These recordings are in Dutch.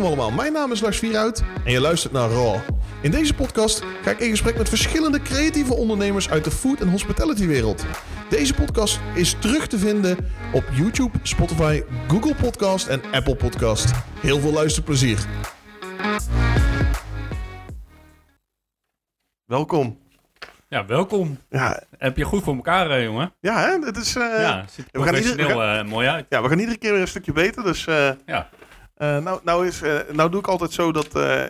Welkom allemaal, mijn naam is Lars Vierhout en je luistert naar Raw. In deze podcast ga ik in gesprek met verschillende creatieve ondernemers uit de food- en hospitality wereld. Deze podcast is terug te vinden op YouTube, Spotify, Google Podcast en Apple Podcast. Heel veel luisterplezier. Welkom. Ja, welkom. Ja, Heb je goed voor elkaar, eh, jongen? ja hè, is... eh, ja, ziet er we gaan ieder- eh, mooi uit. Ja, we gaan iedere keer weer een stukje beter. Dus Ja. Eh, nou, nou, is, eh, nou doe ik altijd zo dat eh,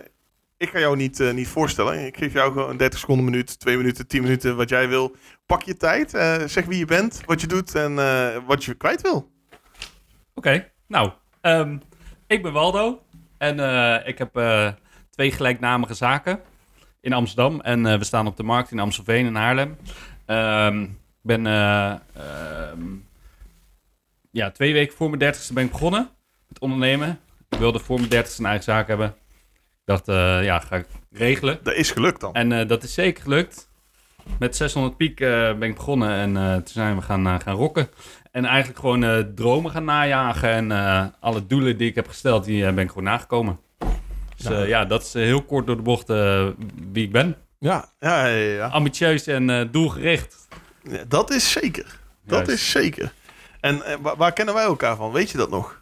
ik ga jou niet, niet voorstellen. Ik geef jou gewoon een 30 seconden, minuut, 2 minuten, 10 minuten, wat jij wil. Pak je tijd, zeg wie je bent, wat je doet en wat je kwijt wil. Oké, nou, ehm, ik ben Waldo en ik heb twee gelijknamige zaken in Amsterdam. En we staan op de markt in Amstelveen en Haarlem. Ehm, Ik ben eh, ehm, ja, twee weken voor mijn dertigste ben ik begonnen met ondernemen. Ik wilde voor mijn dertigste een eigen zaak hebben. Ik dacht, eh, ja, ga ik regelen. Dat is gelukt dan. En eh, dat is zeker gelukt. Met 600 piek eh, ben ik begonnen en eh, toen zijn we gaan, gaan rocken. En eigenlijk gewoon eh, dromen gaan najagen. En eh, alle doelen die ik heb gesteld, die ben ik gewoon nagekomen. Dus Nou. eh, ja, dat is heel kort door de bocht eh, wie ik ben. Ja, ja, ja, ja. Ambitieus en eh, doelgericht. Ja, Dat is zeker. Dat Juist. is zeker. En waar, waar kennen wij elkaar van? Weet je dat nog?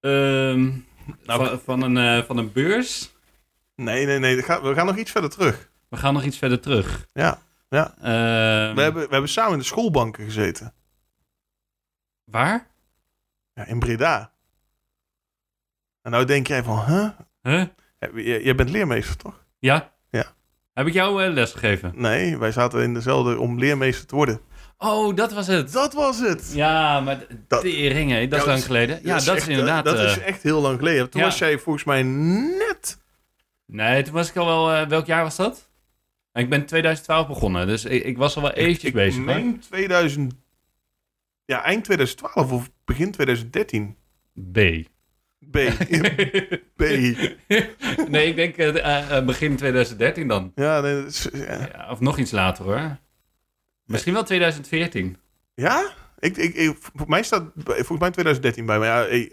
Ehm, Nou, van, van, een, eh, van een beurs. Nee, nee, nee. we gaan- nog iets verder terug. We gaan nog iets verder terug. Ja, ja. Ehm, We hebben, we hebben samen in de schoolbanken gezeten. Waar? Ja, in Breda. En nou denk jij van, huh? Huh? Jij jij bent leermeester, toch? Ja? Ja. Heb ik jou eh, les gegeven? Nee, wij zaten in dezelfde om leermeester te worden. Oh, dat was het. Dat was het! Ja, maar Dat- de ringen, dat is lang geleden. Ja, dat is echt, inderdaad... Dat eh, is echt heel lang geleden. Toen ja. was jij volgens mij net... Nee, toen was ik al wel... eh, welk jaar was dat? Ik ben 2012 begonnen, dus ik, ik was al wel eventjes ik bezig. hoor. meen 2000... Ja, eind 2012 of begin 2013. B. B. B. nee, ik denk eh, eh, begin 2013 dan. Ja, nee, dat is- ja. Ja, of nog iets later hoor. Misschien wel 2014. Ja? Ik, ik, ik, voor mij staat volgens mij 2013 bij mij. Ja,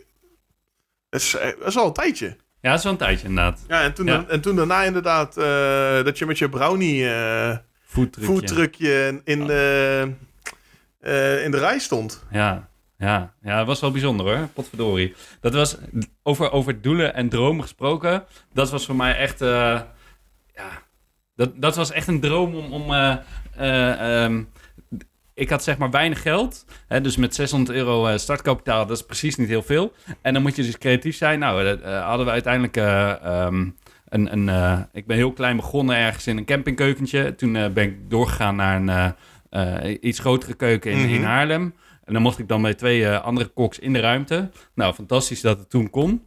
dat, is, eh, dat is al een tijdje. Ja, dat is wel een tijdje inderdaad. Ja, en toen, Ja. en toen daarna inderdaad eh, dat je met je brownie eh Voetdrukje. voetdrukje in de, eh, in de rij stond. Ja, ja, ja, dat was wel bijzonder hoor. Potverdorie. Dat was over, over doelen en dromen gesproken. Dat was voor mij echt. ja, dat, dat was echt een droom om. om eh, ehm, ik had zeg maar weinig geld. Hè, dus met 600 euro eh, startkapitaal, dat is precies niet heel veel. En dan moet je dus creatief zijn. Nou, dat eh, hadden we uiteindelijk. eh, ehm, een, een, ik ben heel klein begonnen ergens in een campingkeukentje. Toen ben ik doorgegaan naar een iets grotere keuken in, in Mhm. Haarlem. En dan mocht ik dan met twee andere koks in de ruimte. Nou, fantastisch dat het toen kon.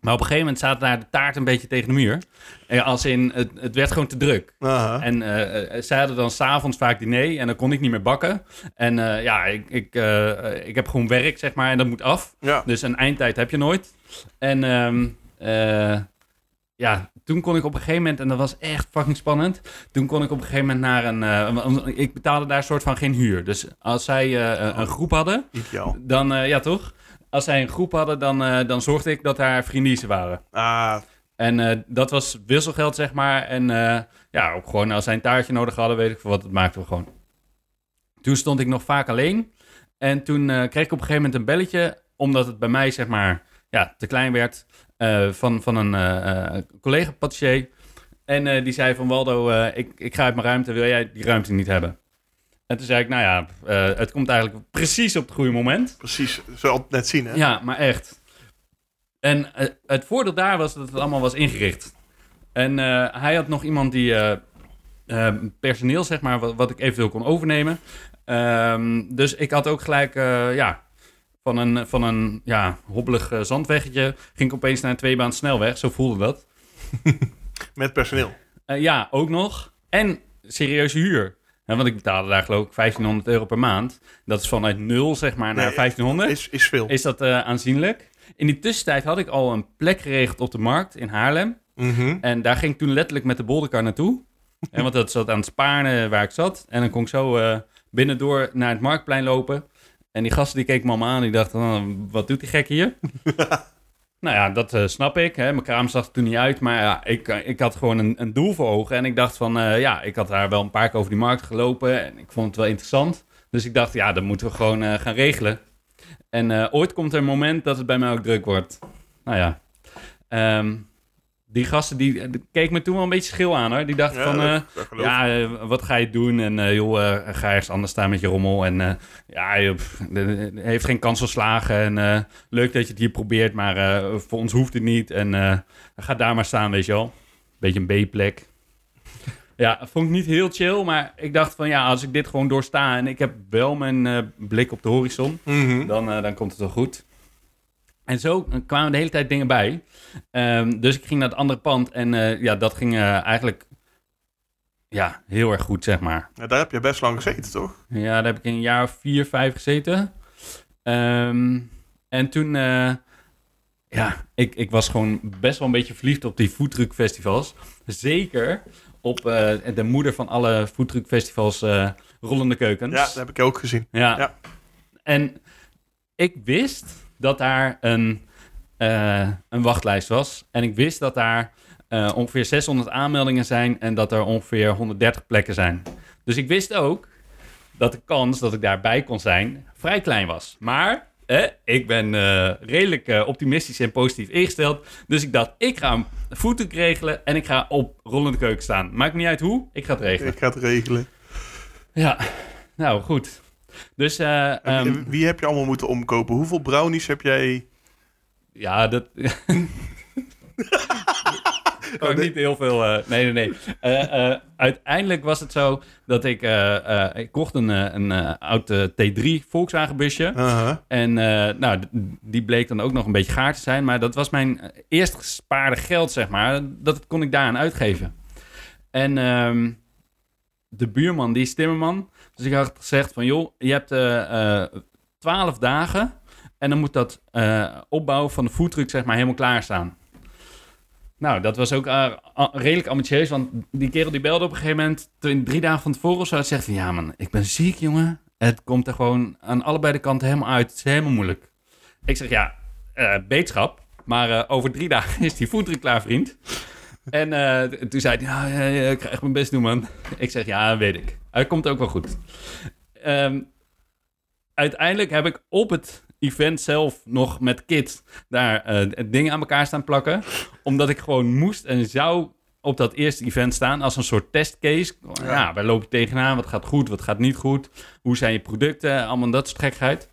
Maar op een gegeven moment zaten daar de taart een beetje tegen de muur. En als in, het, het werd gewoon te druk. Aha. En eh, eh, zij hadden dan s'avonds vaak diner en dan kon ik niet meer bakken. En eh, ja, ik, ik, eh, ik heb gewoon werk, zeg maar, en dat moet af. Ja. Dus een eindtijd heb je nooit. En ehm, eh, ja, toen kon ik op een gegeven moment, en dat was echt fucking spannend. Toen kon ik op een gegeven moment naar een. eh, ik betaalde daar soort van geen huur. Dus als zij eh, een- groep hadden, Ideaal. dan eh, ja toch? Als zij een groep hadden, dan, eh, dan zorgde ik dat daar vriendinnen waren. Ah, En eh, dat was wisselgeld, zeg maar. En eh, ja, ook gewoon als zij een taartje nodig hadden, weet ik veel wat, dat maakten we gewoon. Toen stond ik nog vaak alleen. En toen kreeg ik op een gegeven moment een belletje, omdat het bij mij, zeg maar, ja, te klein werd, van, van een eh, eh, collega patissier. En die zei van, Waldo, ik, ik ga uit mijn ruimte, wil jij die ruimte niet hebben? En toen zei ik, nou ja, eh, het komt eigenlijk precies op het goede moment. precies. Zo altijd net zien, hè? Ja, maar echt. En eh, het voordeel daar was dat het allemaal was ingericht. En eh, hij had nog iemand die personeel, zeg maar, wat, wat ik eventueel kon overnemen. Ehm, dus ik had ook gelijk, ja, van een, van een ja, hobbelig zandweggetje ging ik opeens naar een tweebaan snelweg. Zo voelde dat. Met personeel. Ja, ook nog. En serieuze huur. Ja, want ik betaalde daar geloof ik 1500 euro per maand. Dat is vanuit nul, zeg maar, naar Nee, 1500 Is, is veel. is dat eh, aanzienlijk. In die tussentijd had ik al een plek geregeld op de markt in Haarlem. Mhm. En daar ging ik toen letterlijk met de bolderkar naartoe. en want dat zat aan het Spaarne waar ik zat. En dan kon ik zo eh, binnendoor naar het marktplein lopen. En die gasten die keken me allemaal aan. Die dachten, oh, wat doet die gek hier? Nou ja, dat eh, snap ik. Hè. Mijn kraam zag er toen niet uit. Maar ja, ik, eh, ik had gewoon een, een doel voor ogen. En ik dacht van, eh, ja, ik had daar wel een paar keer over die markt gelopen. En ik vond het wel interessant. Dus ik dacht, ja, dat moeten we gewoon gaan regelen. En ooit komt er een moment dat het bij mij ook druk wordt. Nou ja. Ehm, die gasten die, die keken me toen wel een beetje schil aan hoor. Die dachten van, eh, dat ja, eh, wat ga je doen? En eh, joh, eh, ga ergens anders staan met je rommel. En eh, ja, je heeft geen kans van slagen. En eh, leuk dat je het hier probeert, maar eh, voor ons hoeft het niet. En eh, ga daar maar staan, weet je wel. Beetje een B-plek. Ja, vond ik niet heel chill, maar ik dacht van ja, als ik dit gewoon doorsta en ik heb wel mijn eh, blik op de horizon, Mhm. dan, eh, dan komt het wel goed. En zo kwamen de hele tijd dingen bij. Ehm, dus ik ging naar het andere pand en eh, ja, dat ging eh, eigenlijk ja, heel erg goed, zeg maar. Ja, daar heb je best lang gezeten, toch? Ja, daar heb ik een jaar of vier, vijf gezeten. Ehm, en toen, eh, ja, ik, ik was gewoon best wel een beetje verliefd op die foodtruckfestivals. Zeker op de moeder van alle foodtruckfestivals, Rollende Keukens. Ja, dat heb ik ook gezien. Ja. Ja. En ik wist dat daar een, eh, een wachtlijst was. En ik wist dat daar eh, ongeveer 600 aanmeldingen zijn en dat er ongeveer 130 plekken zijn. Dus ik wist ook dat de kans dat ik daarbij kon zijn vrij klein was. Maar eh, ik ben eh, redelijk optimistisch en positief ingesteld. Dus ik dacht, ik ga voetdruk regelen en ik ga op rollende keuken staan. Maakt niet uit hoe, ik ga het regelen. Ik ga het regelen. Ja, nou goed. Dus eh, En ehm, wie heb je allemaal moeten omkopen? Hoeveel brownies heb jij... Ja, dat. kan ik nee. niet heel veel. eh, nee, nee, nee. Eh, eh, uiteindelijk was het zo dat ik. ik kocht een, een oud eh, T3 Volkswagen busje. Uh-huh. En nou, die bleek dan ook nog een beetje gaar te zijn. Maar dat was mijn eerst gespaarde geld, zeg maar. Dat kon ik daaraan uitgeven. En ehm, de buurman, die is timmerman. Dus ik had gezegd van, joh, je hebt twaalf dagen... en dan moet dat eh, opbouwen van de foodtruck, zeg maar, helemaal klaarstaan. Nou, dat was ook eh, redelijk ambitieus, want die kerel die belde op een gegeven moment... toen- drie dagen van tevoren of zo, zegt ja man, ik ben ziek, jongen. Het komt er gewoon aan allebei de kanten helemaal uit. Het is helemaal moeilijk. Ik zeg, ja, eh beterschap. Maar over drie dagen is die foodtruck klaar, vriend. En toen zei hij, ja, ik ga echt mijn best doen, man. Ik zeg, ja, weet ik. Het komt ook wel goed. Ehm, uiteindelijk heb ik op het event zelf nog met Kit daar eh, dingen aan elkaar staan plakken. Omdat ik gewoon moest en zou op dat eerste event staan als een soort testcase. Ja, waar loop je tegenaan? Wat gaat goed? Wat gaat niet goed? Hoe zijn je producten? Allemaal dat soort gekheid.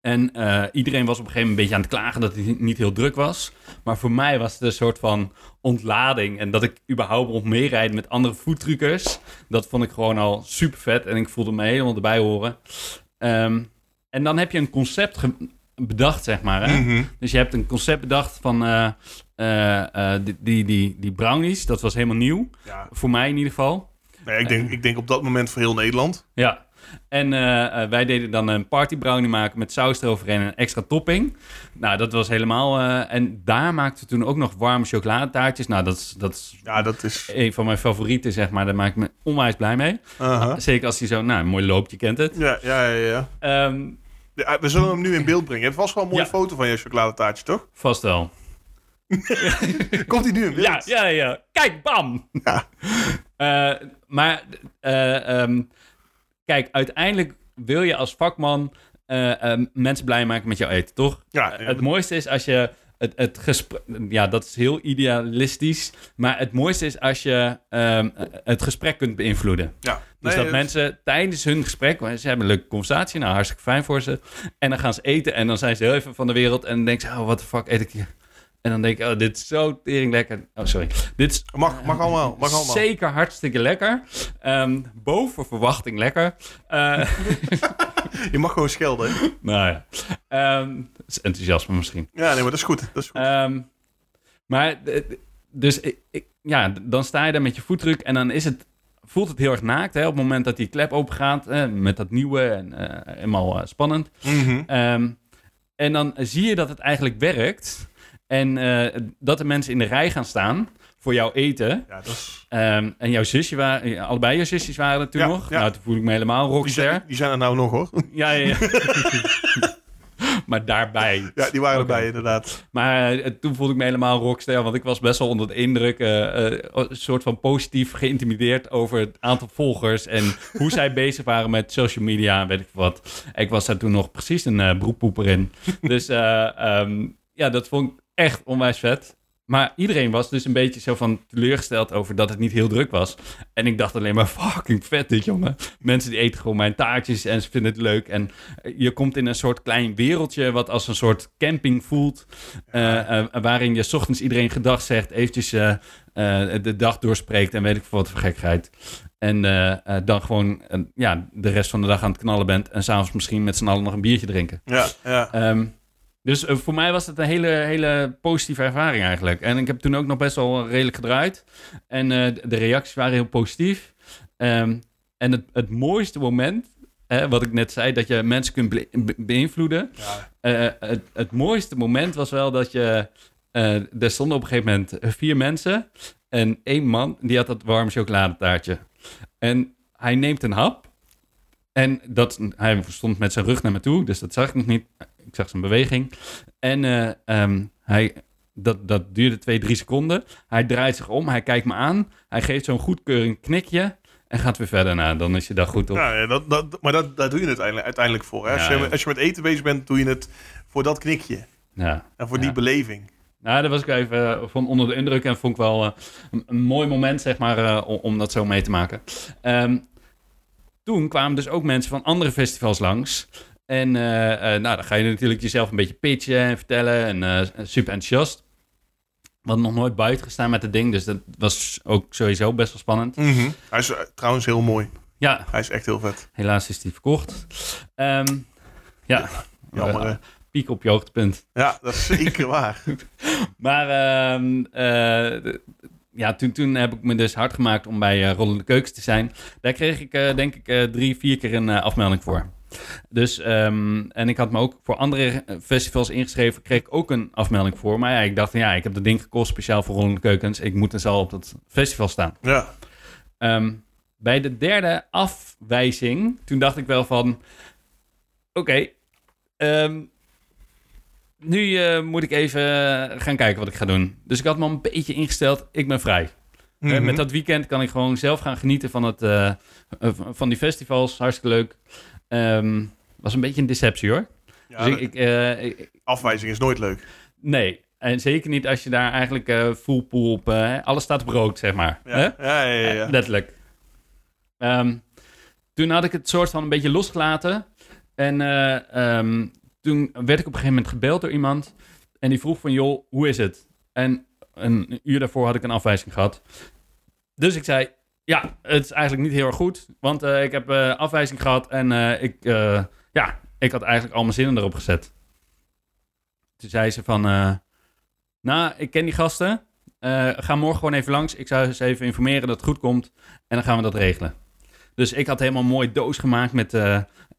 En eh, iedereen was op een gegeven moment een beetje aan het klagen dat het niet heel druk was. Maar voor mij was het een soort van ontlading. En dat ik überhaupt mocht meerijden met andere foodtruckers. Dat vond ik gewoon al super vet. En ik voelde me helemaal erbij horen. Ehm, en dan heb je een concept bedacht, zeg maar. Hè? Mhm. Dus je hebt een concept bedacht van eh, eh, eh, die, die, die, die brownies. Dat was helemaal nieuw. Ja. Voor mij in ieder geval. Nee, ik, denk, ik denk op dat moment voor heel Nederland. Ja. En wij deden dan een party brownie maken met saus eroverheen en een extra topping. Nou, dat was helemaal... en daar maakten we toen ook nog warme chocoladetaartjes. Nou, dat is, dat is Ja, dat is... een van mijn favorieten, zeg maar. Daar maak ik me onwijs blij mee. Zeker als hij zo, nou, mooi loopt, je kent het. Ja, ja, ja, ja. Ehm, Ja, We zullen hem nu in beeld brengen. Het was wel een mooie Ja. foto van je chocoladetaartje, toch? vast wel. Komt hij nu in beeld? Ja, ja, ja. Kijk, bam! Ja. Eh, maar, eh, ehm, kijk, uiteindelijk wil je als vakman eh, eh, mensen blij maken met jouw eten, toch? Ja, het mooiste is als je het, het gesprek... Ja, dat is heel idealistisch. Maar het mooiste is als je ehm, het gesprek kunt beïnvloeden. ja. Dus Nee, dat mensen tijdens hun gesprek, want ze hebben een leuke conversatie, nou hartstikke fijn voor ze. En dan gaan ze eten en dan zijn ze heel even van de wereld en dan denken ze, oh, what the fuck eet ik hier? En dan denk ik, oh, dit is zo tering lekker. Oh, sorry. Dit is Mag, mag allemaal, mag allemaal. zeker hartstikke lekker. Ehm, boven verwachting lekker. Eh, Je mag gewoon schelden. nou ja, dat is enthousiasme misschien. Ja, nee, maar dat is goed. Dat is goed. Ehm, maar, eh, dus ik, ik- ja, dan sta je daar met je voetdruk en dan is het, voelt het heel erg naakt. Hè, op het moment dat die klep open gaat, eh, met dat nieuwe en eh, helemaal eh, spannend. Mhm. Ehm, en dan zie je dat het eigenlijk werkt. En eh, dat de mensen in de rij gaan staan voor jouw eten. Ja, dat is... Ehm, en jouw zusje waren, ja, allebei jouw zusjes waren er toen Ja, nog. ja. Nou, toen voel ik me helemaal Die rockster. zijn, die zijn er nou nog, hoor. Ja, ja, maar daarbij. Ja, die waren erbij inderdaad. Maar eh, toen voelde ik me helemaal rockster, want ik was best wel onder de indruk, eh, eh, een soort van positief geïntimideerd over het aantal volgers en hoe zij bezig waren met social media en weet ik wat. Ik was daar toen nog precies een eh broekpoeper in. Dus eh, ehm, ja, dat vond ik echt onwijs vet. Maar iedereen was dus een beetje zo van teleurgesteld over dat het niet heel druk was. En ik dacht alleen maar, fucking vet dit, jongen. Mensen die eten gewoon mijn taartjes en ze vinden het leuk. En eh, je komt in een soort klein wereldje wat als een soort camping voelt. eh, eh, waarin je 's ochtends iedereen gedag zegt, eventjes de dag doorspreekt en weet ik veel wat voor gekheid. En dan gewoon ja, de rest van de dag aan het knallen bent. En s'avonds misschien met z'n allen nog een biertje drinken. Ja, ja. Ehm, dus eh, voor mij was het een hele, hele positieve ervaring eigenlijk. En ik heb toen ook nog best wel redelijk gedraaid. En eh, de reacties waren heel positief. Ehm, en het, het mooiste moment, hè, wat ik net zei, dat je mensen kunt be- be- beïnvloeden. ja. Eh, het, het mooiste moment was wel dat je... er stonden op een gegeven moment vier mensen. En één man, die had dat warme chocoladetaartje. En hij neemt een hap. En dat, hij stond met zijn rug naar me toe, dus dat zag ik nog niet. Ik zag zijn beweging. En eh, ehm, hij, dat, dat duurde twee, drie seconden. Hij draait zich om, hij kijkt me aan. Hij geeft zo'n goedkeuring knikje en gaat weer verder. Nou, dan is je dag goed op. Ja, ja, dat, dat, maar dat, daar doe je het uiteindelijk, uiteindelijk voor. Hè? Als, Ja, je, ja. als je met eten bezig bent, doe je het voor dat knikje. Ja. En voor die beleving. Nou, daar was ik even eh, van onder de indruk en vond ik wel eh, een, een mooi moment, zeg maar, om, om dat zo mee te maken. Ehm, toen kwamen dus ook mensen van andere festivals langs. En eh, eh, nou, dan ga je natuurlijk jezelf een beetje pitchen en vertellen en eh, super enthousiast. We hadden nog nooit buiten gestaan met het ding, dus dat was ook sowieso best wel spannend. Hij is trouwens heel mooi. Ja, Hij is echt heel vet. helaas is die verkocht. Ehm, ja, Jammer, piek op je hoogtepunt. Ja, dat is zeker waar. Maar d- ja, toen, toen heb ik me dus hard gemaakt om bij eh, Rollende Keukens te zijn. Daar kreeg ik eh, denk ik eh, drie, vier keer een afmelding voor. Dus, ehm, en ik had me ook voor andere festivals ingeschreven, kreeg ik ook een afmelding voor. Maar ja, ik dacht ja, ik heb dat ding gekocht speciaal voor Rollende Keukens. Ik moet dus al op dat festival staan. Ja. Ehm, bij de derde afwijzing, toen dacht ik wel van... Oké, ehm, nu eh, moet ik even gaan kijken wat ik ga doen. Dus ik had me al een beetje ingesteld, ik ben vrij. Eh, Mhm. met dat weekend kan ik gewoon zelf gaan genieten van, het, eh, eh, van die festivals. Hartstikke leuk. Ehm, was een beetje een deceptie hoor. Ja, dus ik, de ik, eh, ik- afwijzing is nooit leuk. nee, en zeker niet als je daar eigenlijk eh full pool op... eh, alles staat op rood, zeg maar. Ja, ja, ja. ja. Eh, letterlijk. Ehm, toen had ik het soort van een beetje losgelaten. En eh, ehm, toen werd ik op een gegeven moment gebeld door iemand. En die vroeg van, joh, hoe is het? En een uur daarvoor had ik een afwijzing gehad. Dus ik zei, ja, het is eigenlijk niet heel erg goed. Want eh, ik heb eh, afwijzing gehad en eh, ik, ja, ik had eigenlijk al mijn zinnen erop gezet. Toen zei ze van, nou, ik ken die gasten. Ga morgen gewoon even langs. Ik zou ze even informeren dat het goed komt. En dan gaan we dat regelen. Dus ik had helemaal een mooie doos gemaakt met...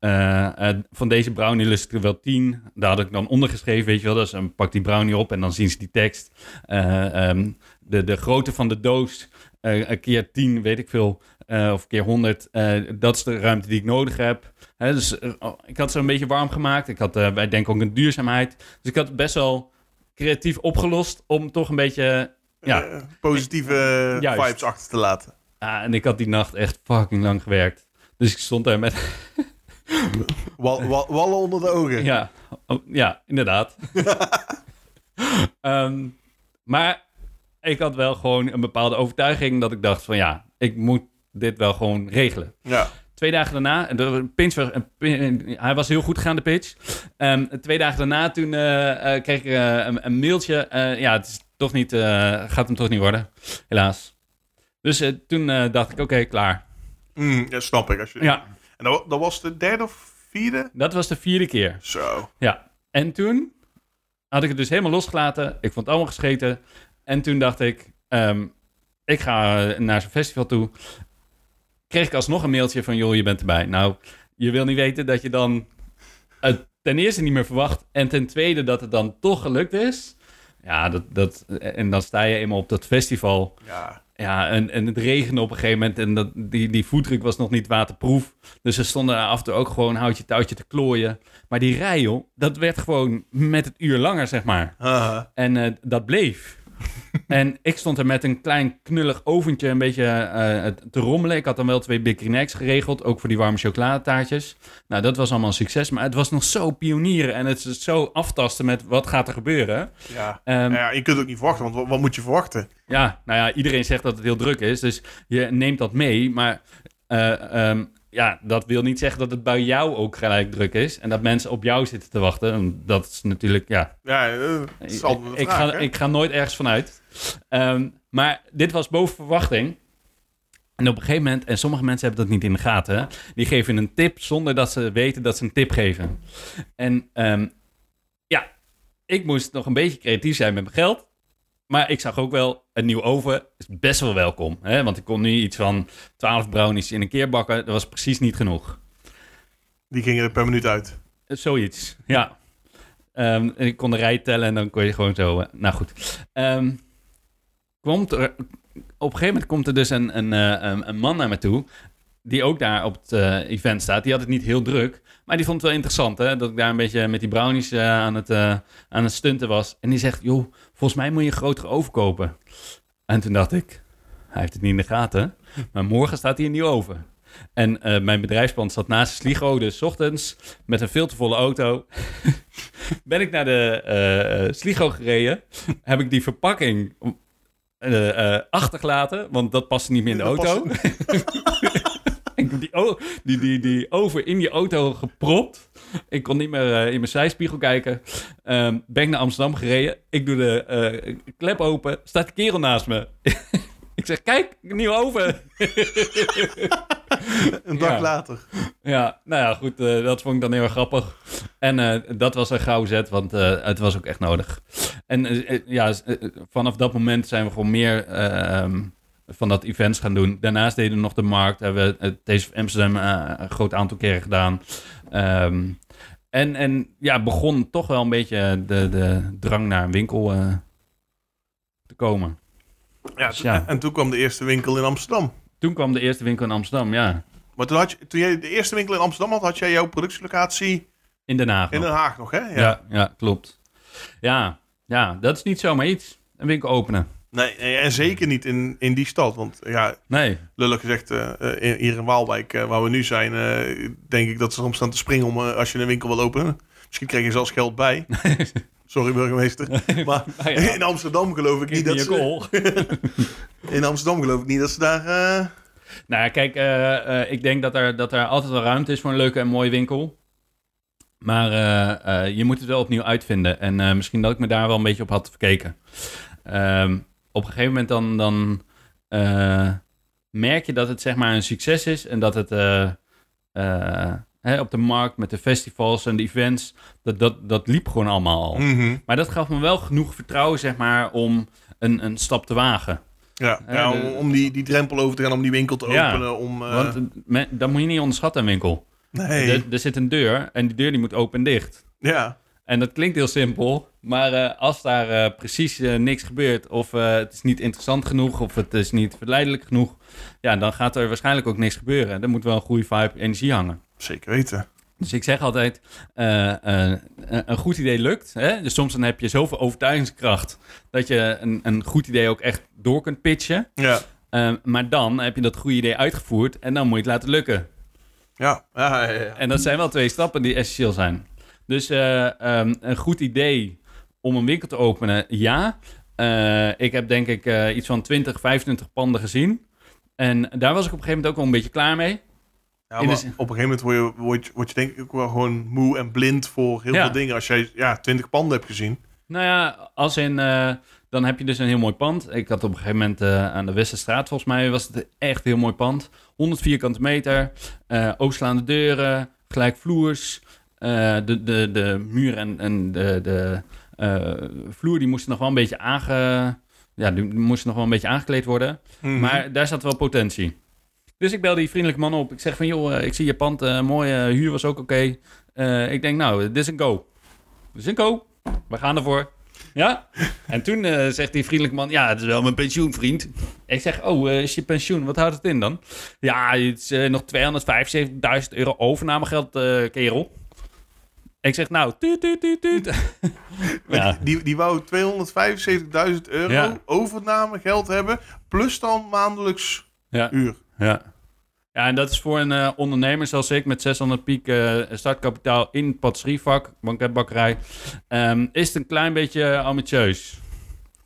eh, eh, van deze brownie lust ik er wel tien. Daar had ik dan ondergeschreven, weet je wel. Dus dan pak die brownie op en dan zien ze die tekst. Eh, ehm, de, de grootte van de doos, een keer tien, weet ik veel. of keer honderd. dat is de ruimte die ik nodig heb. Hè, dus oh, ik had ze een beetje warm gemaakt. Ik had, wij denken ook een duurzaamheid. Dus ik had het best wel creatief opgelost om toch een beetje ja. Positieve vibes achter te laten. Ah, en ik had die nacht echt fucking lang gewerkt. Dus ik stond daar met... Wal, wal- wallen onder de ogen. Ja, oh, ja inderdaad. Ehm, maar ik had wel gewoon een bepaalde overtuiging dat ik dacht van ja, ik moet dit wel gewoon regelen. Ja. Twee dagen daarna, en de pitch was, een pin- hij was heel goed gegaan, de pitch. Ehm, twee dagen daarna, toen eh, eh, kreeg ik eh, een, een mailtje. ja, het is toch niet, gaat hem toch niet worden, helaas. Dus toen dacht ik, oké, klaar. Mm, ja, snap ik. Als je... Ja, En dat, wa- dat was de derde of vierde? dat was de vierde keer. Zo. Ja, en toen had ik het dus helemaal losgelaten. Ik vond het allemaal gescheten. En toen dacht ik, ehm, ik ga eh, naar zo'n festival toe. Kreeg ik alsnog een mailtje van, joh, je bent erbij. Nou, je wil niet weten dat je dan het ten eerste niet meer verwacht. En ten tweede dat het dan toch gelukt is. Ja, dat, dat, en dan sta je eenmaal op dat festival. Ja. Ja, en, en het regende op een gegeven moment en dat, die, die voetdruk was nog niet waterproef. Dus ze stonden af en toe ook gewoon houtje touwtje te klooien. Maar die rij, joh, dat werd gewoon met het uur langer, zeg maar. Haha. En eh, dat bleef. en ik stond er met een klein knullig oventje een beetje eh, te rommelen. Ik had dan wel twee Big geregeld, ook voor die warme chocoladetaartjes. Nou, dat was allemaal een succes, maar het was nog zo pionieren en het is zo aftasten met wat gaat er gebeuren. Ja. Nou ja, je kunt het ook niet verwachten, want wat, wat moet je verwachten? ja, nou ja, iedereen zegt dat het heel druk is, dus je neemt dat mee. Maar eh, ehm, ja, dat wil niet zeggen dat het bij jou ook gelijk druk is. En dat mensen op jou zitten te wachten. En Dat is natuurlijk, ja, Ja, eh, is altijd ik, ga, hè? ik ga nooit ergens vanuit. Ehm, maar dit was boven verwachting. En op een gegeven moment, en sommige mensen hebben dat niet in de gaten, hè, die geven een tip zonder dat ze weten dat ze een tip geven. En ehm, ja, ik moest nog een beetje creatief zijn met mijn geld. Maar ik zag ook wel, een nieuwe oven is best wel welkom. Hè? Want ik kon nu iets van 12 brownies in een keer bakken. Dat was precies niet genoeg. Die gingen er per minuut uit. Eh, Zoiets, ja. Ehm, en ik kon de rij tellen en dan kon je gewoon zo... eh, nou goed. Ehm, komt er, op een gegeven moment komt er dus een, een, eh, een, een man naar me toe... die ook daar op het eh, event staat. Die had het niet heel druk, maar die vond het wel interessant... Hè? dat ik daar een beetje met die brownies eh, aan, het, eh, aan het stunten was. En die zegt, joh, volgens mij moet je een grotere oven kopen. En toen dacht ik, hij heeft het niet in de gaten... maar morgen staat hij in die oven. En mijn bedrijfspand zat naast de Sligo, dus 's ochtends met een veel te volle auto ben ik naar de Sligo gereden. heb ik die verpakking achtergelaten, want dat paste niet meer in de Dat auto. die, o- die, die, die over in die auto gepropt. Ik kon niet meer eh, in mijn zijspiegel kijken. Ehm, ben ik naar Amsterdam gereden. Ik doe de eh, klep open. Staat de kerel naast me. ik zeg, kijk, nieuw oven. Een dag Ja. later. Ja, nou ja, goed. eh, dat vond ik dan heel erg grappig. En eh, dat was een gauw zet, want eh, het was ook echt nodig. En eh, eh, ja, s- eh, vanaf dat moment zijn we gewoon meer eh, ehm, van dat events gaan doen. Daarnaast deden we nog de markt. Hebben we het of Amsterdam eh, een groot aantal keren gedaan. Ehm, en, en ja, begon toch wel een beetje de, de drang naar een winkel eh, te komen. Ja, Dus ja. En toen kwam de eerste winkel in Amsterdam. Toen kwam de eerste winkel in Amsterdam, ja. Maar toen, had je, toen jij de eerste winkel in Amsterdam had, had jij jouw productielocatie In Den Haag in nog. Den Haag nog, hè? Ja. Ja, ja, klopt. Ja, ja, dat is niet zomaar iets. Een winkel openen. Nee, nee, en zeker niet in, in die stad. Want ja, Nee. lullig gezegd, eh, eh, hier in Waalwijk, eh, waar we nu zijn, denk ik dat ze soms staan te springen om als je een winkel wil openen. Misschien krijg je zelfs geld bij. Sorry, burgemeester. Maar Ah, ja. in Amsterdam geloof ik niet Niet dat ze... In Amsterdam geloof ik niet dat ze daar... Nou ja, kijk, ik denk dat er, dat er altijd wel ruimte is voor een leuke en mooie winkel. Maar je moet het wel opnieuw uitvinden. En misschien dat ik me daar wel een beetje op had verkeken. Ehm, op een gegeven moment dan, dan eh, merk je dat het zeg maar een succes is. En dat het eh, eh, hè, op de markt met de festivals en de events, dat, dat, dat liep gewoon allemaal al. mhm. Maar dat gaf me wel genoeg vertrouwen, zeg maar, om een, een stap te wagen. Ja, Ja, ja, de- om, die, die drempel over te gaan, om die winkel te Ja, openen. Om, Want me- dat moet je niet onderschatten, een winkel. nee, Er, er zit een deur en die deur die moet open en dicht. ja. En dat klinkt heel simpel, maar eh, als daar eh, precies eh, niks gebeurt, of het is niet interessant genoeg, of het is niet verleidelijk genoeg, ja, dan gaat er waarschijnlijk ook niks gebeuren. Er moet wel een goede vibe, energie hangen. Zeker weten. Dus ik zeg altijd, een goed idee lukt. Hè? Dus soms dan heb je zoveel overtuigingskracht dat je een, een goed idee ook echt door kunt pitchen. Ja, Eh, maar dan heb je dat goede idee uitgevoerd en dan moet je het laten lukken. ja, ja, ja, ja. En dat zijn wel twee stappen die essentieel zijn. Dus eh, ehm, een goed idee om een winkel te openen, ja. Eh, ik heb denk ik eh, iets van 20, 25 panden gezien. En daar was ik op een gegeven moment ook wel een beetje klaar mee. Ja, de op een gegeven moment word je, word, je, word je denk ik ook wel gewoon moe en blind voor heel Ja. veel dingen. Als jij ja, 20 panden hebt gezien. Nou ja, als in, dan heb je dus een heel mooi pand. Ik had op een gegeven moment aan de Westerstraat, volgens mij was het echt een heel mooi pand. 100 vierkante meter, eh oogslaande deuren, gelijkvloers. Eh de, de, de muur en, en de, de eh, vloer die moesten nog wel een beetje aange... Ja, die moesten nog wel een beetje aangekleed worden. Mhm. Maar daar zat wel potentie. Dus ik bel die vriendelijke man op. Ik zeg van, joh, eh, ik zie je pand, eh mooi, huur was ook oké. Ik denk, nou, dit is een go. Dit is een go. We gaan ervoor. Ja? En toen zegt die vriendelijke man, ja, het is wel mijn pensioenvriend. Ik zeg, oh, is je pensioen, wat houdt het in dan? Ja, het is nog 275.000 euro overnamegeld, kerel. Ik zeg, nou, tuut, tuut, tuut, tuut. ja, Die, die wou 275.000 euro Ja. overname geld hebben, plus dan maandelijks ja, uur. ja. Ja, en dat is voor een eh, ondernemer zoals ik met 600 piek eh, startkapitaal in het patisserievak, banketbakkerij, ehm, is het een klein beetje ambitieus.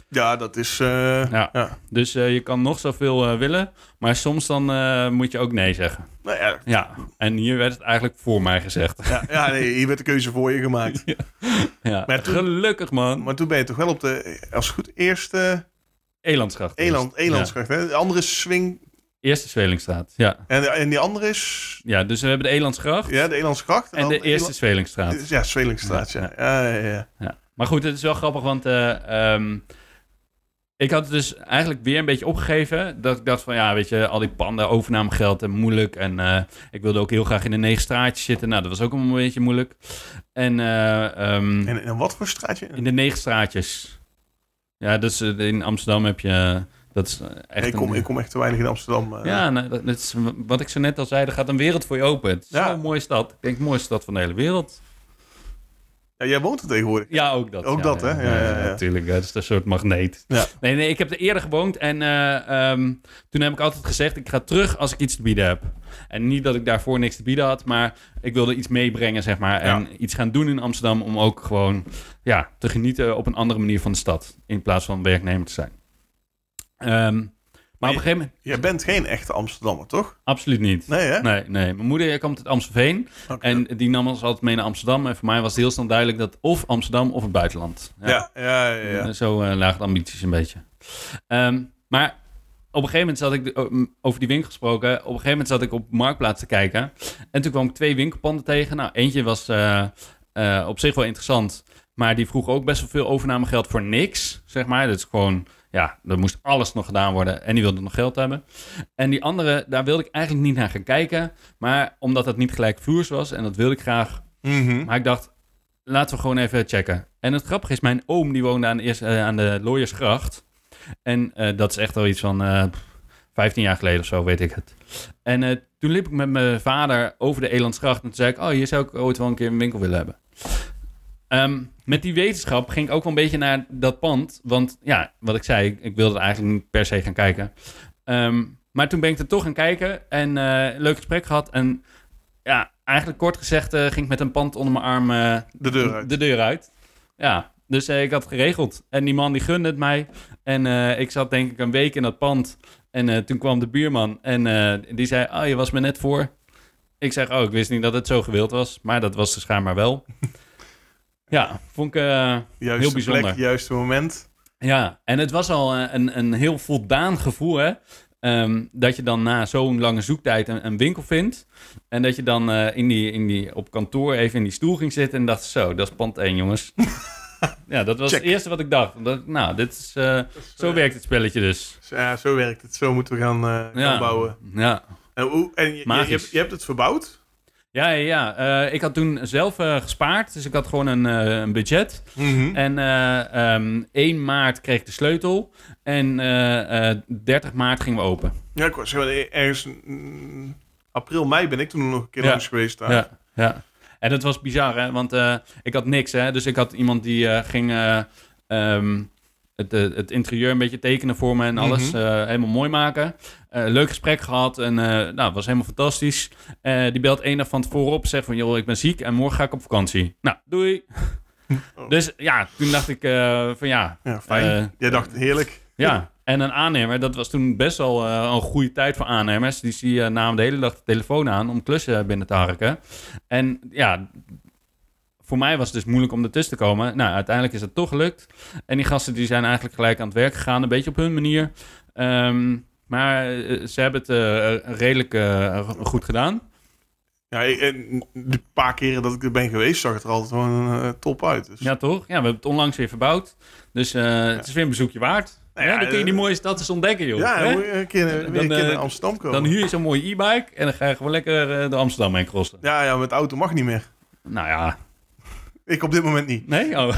Ja, dat is... eh, Ja. ja. Dus eh, je kan nog zoveel eh, willen, maar soms dan moet je ook nee zeggen. Nou ja, Ja, en hier werd het eigenlijk voor mij gezegd. ja, ja, nee, hier werd de keuze voor je gemaakt. Ja, Maar toen- gelukkig man. Maar toen ben je toch wel op de, als goed, eerste Elandsgracht. Eland, Elandsgracht. Hè? De andere is Swing. Eerste Zwelingstraat, ja. En, en die andere is Ja, dus we hebben de Elandsgracht ja, de Elandsgracht. en de eerste Zwelingstraat. Ja, Zwelingstraat, ja. Ja, ja, ja. Ja. Maar goed, het is wel grappig, want eh, ehm, ik had het dus eigenlijk weer een beetje opgegeven. Dat ik dacht van, ja, weet je, al die panden, overnamegeld en moeilijk. En eh, ik wilde ook heel graag in de negen straatjes zitten. Nou, dat was ook een beetje moeilijk. En, eh, ehm, En, en wat voor straatje? in de negen straatjes. Ja, dus in Amsterdam heb je... dat is echt ik, kom, een- ik kom echt te weinig in Amsterdam. Ja, nou, dat, dat is wat ik zo net al zei, er gaat een wereld voor je open. Het is Ja. zo'n mooie stad. Ik denk, de mooiste stad van de hele wereld. Ja, jij woont er tegenwoordig. Ja, ook dat. Ook ja, dat, hè? Ja, ja, ja. Natuurlijk, het is een soort magneet. Ja. Nee, nee, ik heb er eerder gewoond en eh, ehm, toen heb ik altijd gezegd, ik ga terug als ik iets te bieden heb. En niet dat ik daarvoor niks te bieden had, maar ik wilde iets meebrengen, zeg maar. En iets gaan doen in Amsterdam om ook gewoon ja, te genieten op een andere manier van de stad. In plaats van werknemer te zijn. Ehm, maar op een gegeven moment, Jij bent geen echte Amsterdammer, toch? absoluut niet. Nee, hè? Nee, nee. Mijn moeder komt uit Amstelveen. Oké. En die nam ons altijd mee naar Amsterdam. En voor mij was het heel snel duidelijk dat of Amsterdam of het buitenland. ja, ja, ja. ja. Eh, Zo eh, lagen de ambities een beetje. Ehm, maar op een gegeven moment zat ik, de- o- m- over die winkel gesproken, op een gegeven moment zat ik op Marktplaats te kijken. En toen kwam ik twee winkelpanden tegen. Nou, eentje was eh, op zich wel interessant. Maar die vroeg ook best wel veel overnamegeld voor niks, zeg maar. Dat is gewoon, ja, er moest alles nog gedaan worden. En die wilde nog geld hebben. En die andere, daar wilde ik eigenlijk niet naar gaan kijken. Maar omdat het niet gelijk vloers was en dat wilde ik graag Mhm. maar ik dacht, laten we gewoon even checken. En het grappige is, mijn oom die woonde aan de, eerste, eh, aan de Looiersgracht. En eh, dat is echt al iets van eh 15 jaar geleden of zo, weet ik het. En toen liep ik met mijn vader over de Elandsgracht. En toen zei ik, oh, hier zou ik ooit wel een keer een winkel willen hebben. Ehm, met die wetenschap ging ik ook wel een beetje naar dat pand. Want ja, wat ik zei, ik, wilde eigenlijk niet per se gaan kijken. Ehm, maar toen ben ik er toch gaan kijken en eh, een leuk gesprek gehad. En ja, eigenlijk kort gezegd eh, ging ik met een pand onder mijn arm eh, De deur uit. de deur uit. Ja, dus eh, ik had het geregeld. En die man die gunde het mij. En eh, ik zat denk ik een week in dat pand. En eh, toen kwam de buurman en eh, die zei, oh, je was me net voor. Ik zeg, oh, ik wist niet dat het zo gewild was. Maar dat was dus schijnbaar wel. Ja, vond ik... Juiste heel bijzonder. plek, juiste moment. ja, en het was al eh, een, een heel voldaan gevoel, hè. Ehm, dat je dan na zo'n lange zoektijd een, een winkel vindt. En dat je dan eh, in die, in die, op kantoor even in die stoel ging zitten en dacht, zo, dat is pand 1, jongens. ja, dat was Check. het eerste wat ik dacht. Nou, dit is, zo werkt het spelletje dus. Ja, zo werkt het. Zo moeten we gaan, eh, gaan Ja. bouwen. Ja. En, hoe, en je, je, Magisch. je hebt, je hebt het verbouwd? Ja, ja, ja. Eh, ik had toen zelf eh, gespaard, dus ik had gewoon een, eh, een budget. Mhm. En eh, ehm, 1 maart kreeg ik de sleutel en eh, eh, 30 maart gingen we open. Ja, ik was ergens mm, april, mei ben ik toen nog een keer Ja. langs geweest daar. Ja, ja. En dat was bizar, hè? Want ik had niks, hè? Dus ik had iemand die ging eh, ehm, het, het interieur een beetje tekenen voor me en alles Mhm. eh, helemaal mooi maken. Eh, leuk gesprek gehad en eh, nou, was helemaal fantastisch. Eh, die belt één dag van tevoren op, zegt van, joh, ik ben ziek en morgen ga ik op vakantie. Nou, doei. Oh. Dus ja, toen dacht ik van ja, Ja, fijn. Jij dacht, heerlijk. ja, en een aannemer, dat was toen best wel een goede tijd voor aannemers. Die, die eh, namen de hele dag de telefoon aan om klussen binnen te harken. En ja, voor mij was het dus moeilijk om ertussen te komen. Nou, uiteindelijk is het toch gelukt. En die gasten die zijn eigenlijk gelijk aan het werk gegaan, een beetje op hun manier. Ehm, maar eh, ze hebben het eh, redelijk eh, goed gedaan. Ja, en de paar keren dat ik er ben geweest, zag het er altijd gewoon eh, top uit. Dus. Ja, toch? Ja, we hebben het onlangs weer verbouwd. Dus het is weer een bezoekje waard. Nou ja, ja, dan kun je die mooie stad eens ontdekken, joh. Ja, dan moet je een keer, weer Dan, een keer naar Amsterdam komen. Dan huur je zo'n mooie e-bike en dan ga je gewoon lekker de Amsterdam heen crossen. Ja, ja, met auto mag niet meer. Nou ja, Ik op dit moment niet. nee? Oh.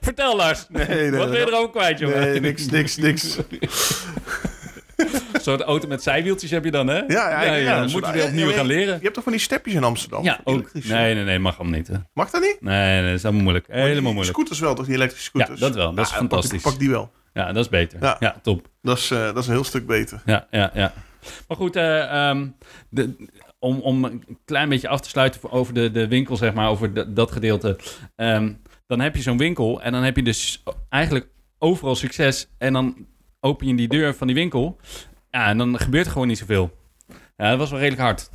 Vertel Lars. Nee, nee, Wat ben je erover kwijt, jongen? Nee, niks, niks, niks. Een soort auto met zijwieltjes heb je dan, hè? Ja, ja, ja, ja, dan dat moeten is- we opnieuw gaan leren. Je hebt toch van die stepjes in Amsterdam? Ja, ook. Nee, nee, nee, mag allemaal niet. Hè. Mag dat niet? Nee, nee, dat is allemaal moeilijk. Helemaal moeilijk. Scooters wel, toch? Die elektrische scooters? Ja, dat wel. Dat is fantastisch. Pak, die wel. Ja, dat is beter. Ja. Top. Dat is, eh, dat is een heel stuk beter. Ja, ja, ja. Maar goed, eh, ehm, de, om, om een klein beetje af te sluiten over de, de winkel, zeg maar, over de- dat gedeelte. Ehm, dan heb je zo'n winkel en dan heb je dus eigenlijk overal succes. En dan open je die deur van die winkel. Ja, en dan gebeurt er gewoon niet zoveel. Ja, dat was wel redelijk hard.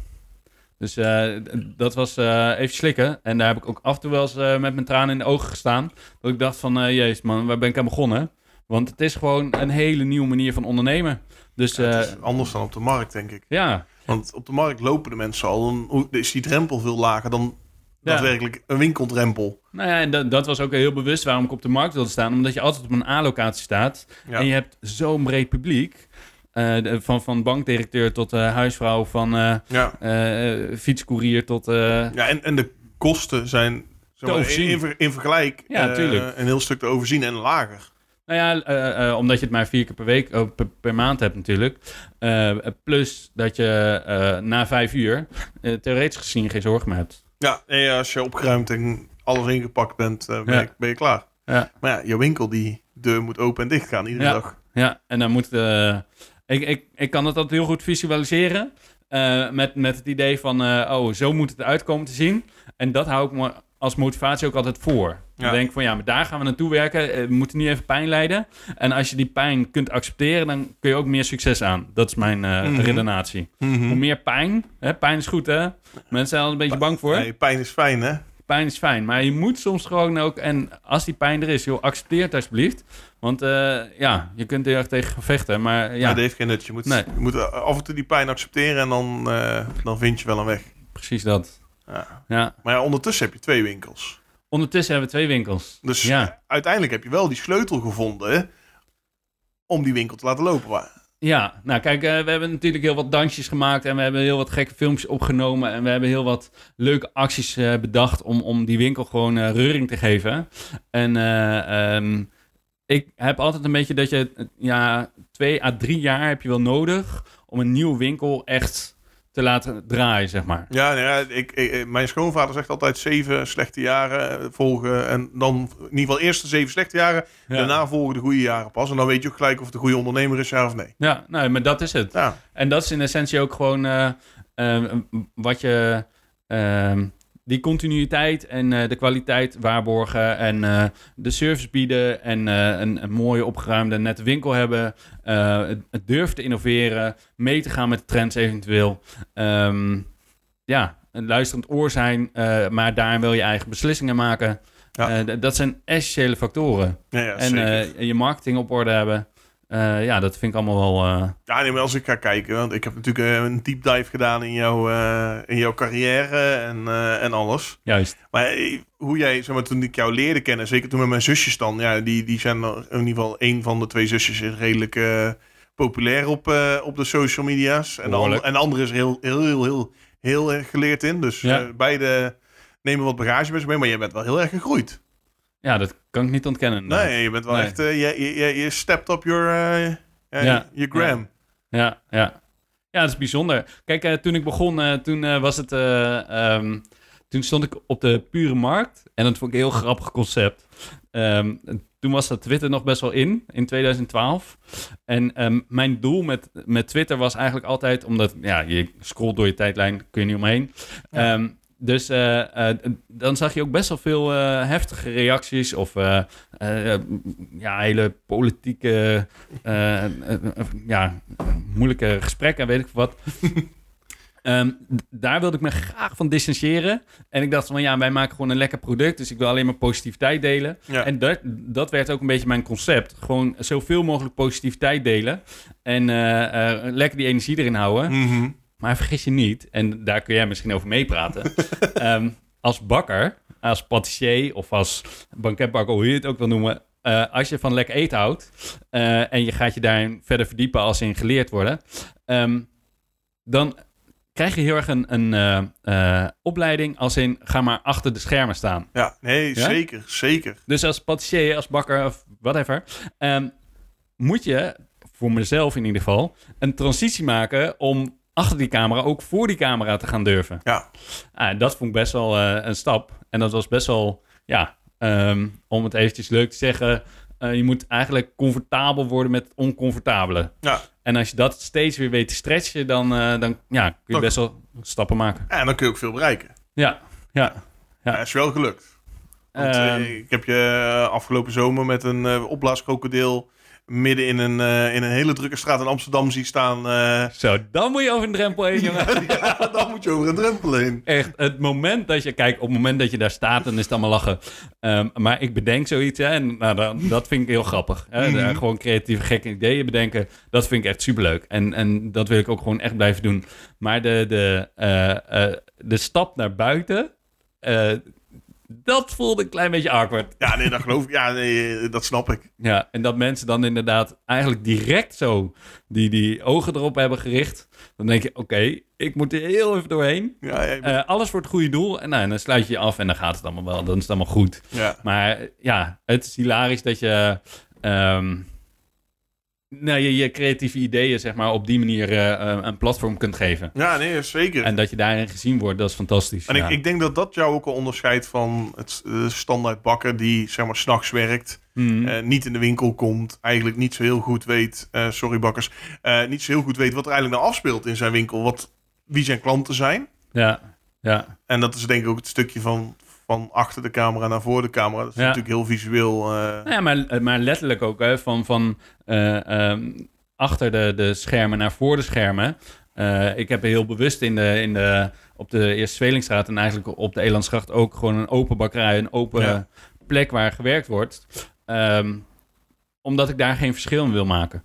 Dus eh, dat was eh, even slikken. En daar heb ik ook af en toe wel eens eh, met mijn tranen in de ogen gestaan. Dat ik dacht van, jezus man, waar ben ik aan begonnen? Want het is gewoon een hele nieuwe manier van ondernemen. Dus Ja, het is anders dan op de markt, denk ik. ja, Want op de markt lopen de mensen al. Dan hoe- is die drempel veel lager dan. Daadwerkelijk een winkeldrempel. Nou ja, en dat, dat was ook heel bewust waarom ik op de markt wilde staan. Omdat je altijd op een A-locatie staat. En je hebt zo'n breed publiek. Eh, de- van, van bankdirecteur tot eh, huisvrouw, van Ja, eh, fietscourier tot... ja en, en de kosten zijn zeg in, overzien. in, in vergelijk Ja, een heel stuk te overzien en lager. nou ja, omdat je het maar vier keer per week, eh, per, per maand hebt natuurlijk. Plus dat je na vijf uur theoretisch gezien geen zorgen meer hebt. Ja, en als je opgeruimd en alles ingepakt bent, eh, ben, Ja. je, ben je klaar. Ja. Maar ja, je winkel, die deur moet open en dicht gaan iedere Ja. dag. Ja, en dan moet... eh, ik, ik, ik kan het altijd heel goed visualiseren. eh, met, met het idee van, oh, zo moet het eruit komen te zien. En dat hou ik me als motivatie ook altijd voor. Dan denk ik van, ja, maar daar gaan we naartoe werken. Eh, We moeten nu even pijn lijden. En als je die pijn kunt accepteren, dan kun je ook meer succes aan. Dat is mijn Mhm. redenatie. Mhm. Hoe meer pijn, hè, pijn is goed hè. Mensen zijn er een beetje bang voor. Nee, pijn is fijn, hè? Pijn is fijn, maar je moet soms gewoon ook... En als die pijn er is, joh, accepteer het alsjeblieft. Want eh, ja, je kunt er erg tegen vechten, maar Ja. dat heeft geen nut. Je moet, Nee. je moet af en toe die pijn accepteren en dan, dan vind je wel een weg. precies dat. Ja. Ja. Maar ja, ondertussen heb je twee winkels. Ondertussen hebben we twee winkels. Dus Ja. uiteindelijk heb je wel die sleutel gevonden om die winkel te laten lopen. Waar- Ja, nou kijk, eh, we hebben natuurlijk heel wat dansjes gemaakt en we hebben heel wat gekke filmpjes opgenomen en we hebben heel wat leuke acties eh, bedacht om, om die winkel gewoon eh, reuring te geven. En eh, ehm, ik heb altijd een beetje dat je, ja, twee à drie jaar heb je wel nodig om een nieuwe winkel echt te laten draaien, zeg maar. Ja, nou ja ik, ik- mijn schoonvader zegt altijd zeven slechte jaren volgen. En dan in ieder geval eerst de zeven slechte jaren. Ja. Daarna volgen de goede jaren pas. En dan weet je ook gelijk of het een goede ondernemer is, ja of nee. Ja, nou, maar dat is het. Ja, En dat is in essentie ook gewoon eh, eh, wat je. ehm, die continuïteit en eh, de kwaliteit waarborgen en eh, de service bieden en eh, een, een mooie opgeruimde nette winkel hebben. het, het durven te innoveren, mee te gaan met de trends eventueel. Ehm, ja, een luisterend oor zijn, maar daarin wil je eigen beslissingen maken. Ja. Dat zijn essentiële factoren. ja, ja en je marketing op orde hebben. Eh, ja, dat vind ik allemaal wel... eh, Ja, nee, maar als ik ga kijken, want ik heb natuurlijk eh, een deep dive gedaan in jouw, in jouw carrière en, en alles. juist. Maar hoe jij, zeg maar, toen ik jou leerde kennen, zeker toen met mijn zusjes dan, ja, die, die zijn in ieder geval één van de twee zusjes is redelijk populair op, op de social media's. En de, en andere is heel, heel, heel, heel, heel erg geleerd in. Dus Ja. beide nemen wat bagage met mee, maar je bent wel heel erg gegroeid. Ja, dat kan ik niet ontkennen. Nee, je bent wel Nee. echt, eh, je, je, je, je stepped up your, eh, Ja. je gram. Ja, ja. Ja, dat is bijzonder. Kijk, toen ik begon, toen was het... ehm, toen stond ik op de pure markt. En dat vond ik een heel grappig concept. Ehm, toen was dat Twitter nog best wel in, in 2012. En ehm, mijn doel met, met Twitter was eigenlijk altijd... Omdat, ja, je scrolt door je tijdlijn, kun je niet omheen. Ja. Dus eh, eh, dan zag je ook best wel veel eh, heftige reacties of ja, hele politieke, ja, moeilijke gesprekken, weet ik wat. Ehm, daar wilde ik me graag van distancieren. En ik dacht van ja, wij maken gewoon een lekker product, dus ik wil alleen maar positiviteit delen. Ja. En dat, dat werd ook een beetje mijn concept. Gewoon zoveel mogelijk positiviteit delen. En lekker die energie erin houden. Mhm. Maar vergis je niet, en daar kun jij misschien over meepraten. Ehm, als bakker, als patissier of als banketbakker, hoe je het ook wil noemen. eh, als je van lekker eten houdt eh, en je gaat je daarin verder verdiepen als in geleerd worden. ehm, dan krijg je heel erg een, een eh, opleiding als in ga maar achter de schermen staan. Ja, nee, Ja? zeker, zeker. Dus als patissier, als bakker of whatever, ehm, moet je, voor mezelf in ieder geval, een transitie maken om achter die camera ook voor die camera te gaan durven. Ja, Ah, dat vond ik best wel eh, een stap. En dat was best wel, ja, ehm, om het eventjes leuk te zeggen, eh, je moet eigenlijk comfortabel worden met het oncomfortabele. ja. En als je dat steeds weer weet te stretchen, dan, eh, dan ja, kun je Toch. best wel stappen maken. en dan kun je ook veel bereiken. Ja, ja. Ja. Ja, is wel gelukt. Want, Ehm, eh, ik heb je afgelopen zomer met een opblaaskrokodil midden in een, eh, in een hele drukke straat in Amsterdam zien staan. eh, Zo, dan moet je over een drempel heen, jongen. ja, dan moet je over een drempel heen. Echt, het moment dat je... Kijk, op het moment dat je daar staat, dan is het allemaal lachen. Ehm, maar ik bedenk zoiets, hè, en nou, dan, dat vind ik heel grappig. Hè? Mhm. Daar Gewoon creatieve, gekke ideeën bedenken, dat vind ik echt superleuk. En, en dat wil ik ook gewoon echt blijven doen. Maar de, de, eh, eh, de stap naar buiten, eh, dat voelde een klein beetje awkward. Ja, nee, dat geloof ik. Ja, nee, dat snap ik. Ja, en dat mensen dan inderdaad eigenlijk direct zo die, die ogen erop hebben gericht. Dan denk je, oké, ik moet er heel even doorheen. Ja, ja, Eh, alles voor het goede doel. En nou, dan sluit je je af en dan gaat het allemaal wel. Dan is het allemaal goed. ja. Maar ja, het is hilarisch dat je... ehm, nou, je, je creatieve ideeën zeg maar, op die manier eh, eh, een platform kunt geven. ja, nee, zeker. En dat je daarin gezien wordt, dat is fantastisch. En ja. ik, ik denk dat dat jou ook al onderscheidt van het eh, standaard bakker die zeg maar s'nachts werkt, eh, niet in de winkel komt, eigenlijk niet zo heel goed weet, sorry bakkers, niet zo heel goed weet wat er eigenlijk nou afspeelt in zijn winkel, wat, wie zijn klanten zijn. ja, ja. En dat is denk ik ook het stukje van, van achter de camera naar voor de camera. Dat is Ja. natuurlijk heel visueel. Nou ja, maar, maar letterlijk ook hè, van, van eh, ehm, achter de, de schermen naar voor de schermen. Eh, ik heb heel bewust in de, in de, op de Eerste Zwelingstraat en eigenlijk op de Elandsgracht ook gewoon een open bakkerij, een open Ja. plek waar gewerkt wordt. Ehm, omdat ik daar geen verschil in wil maken.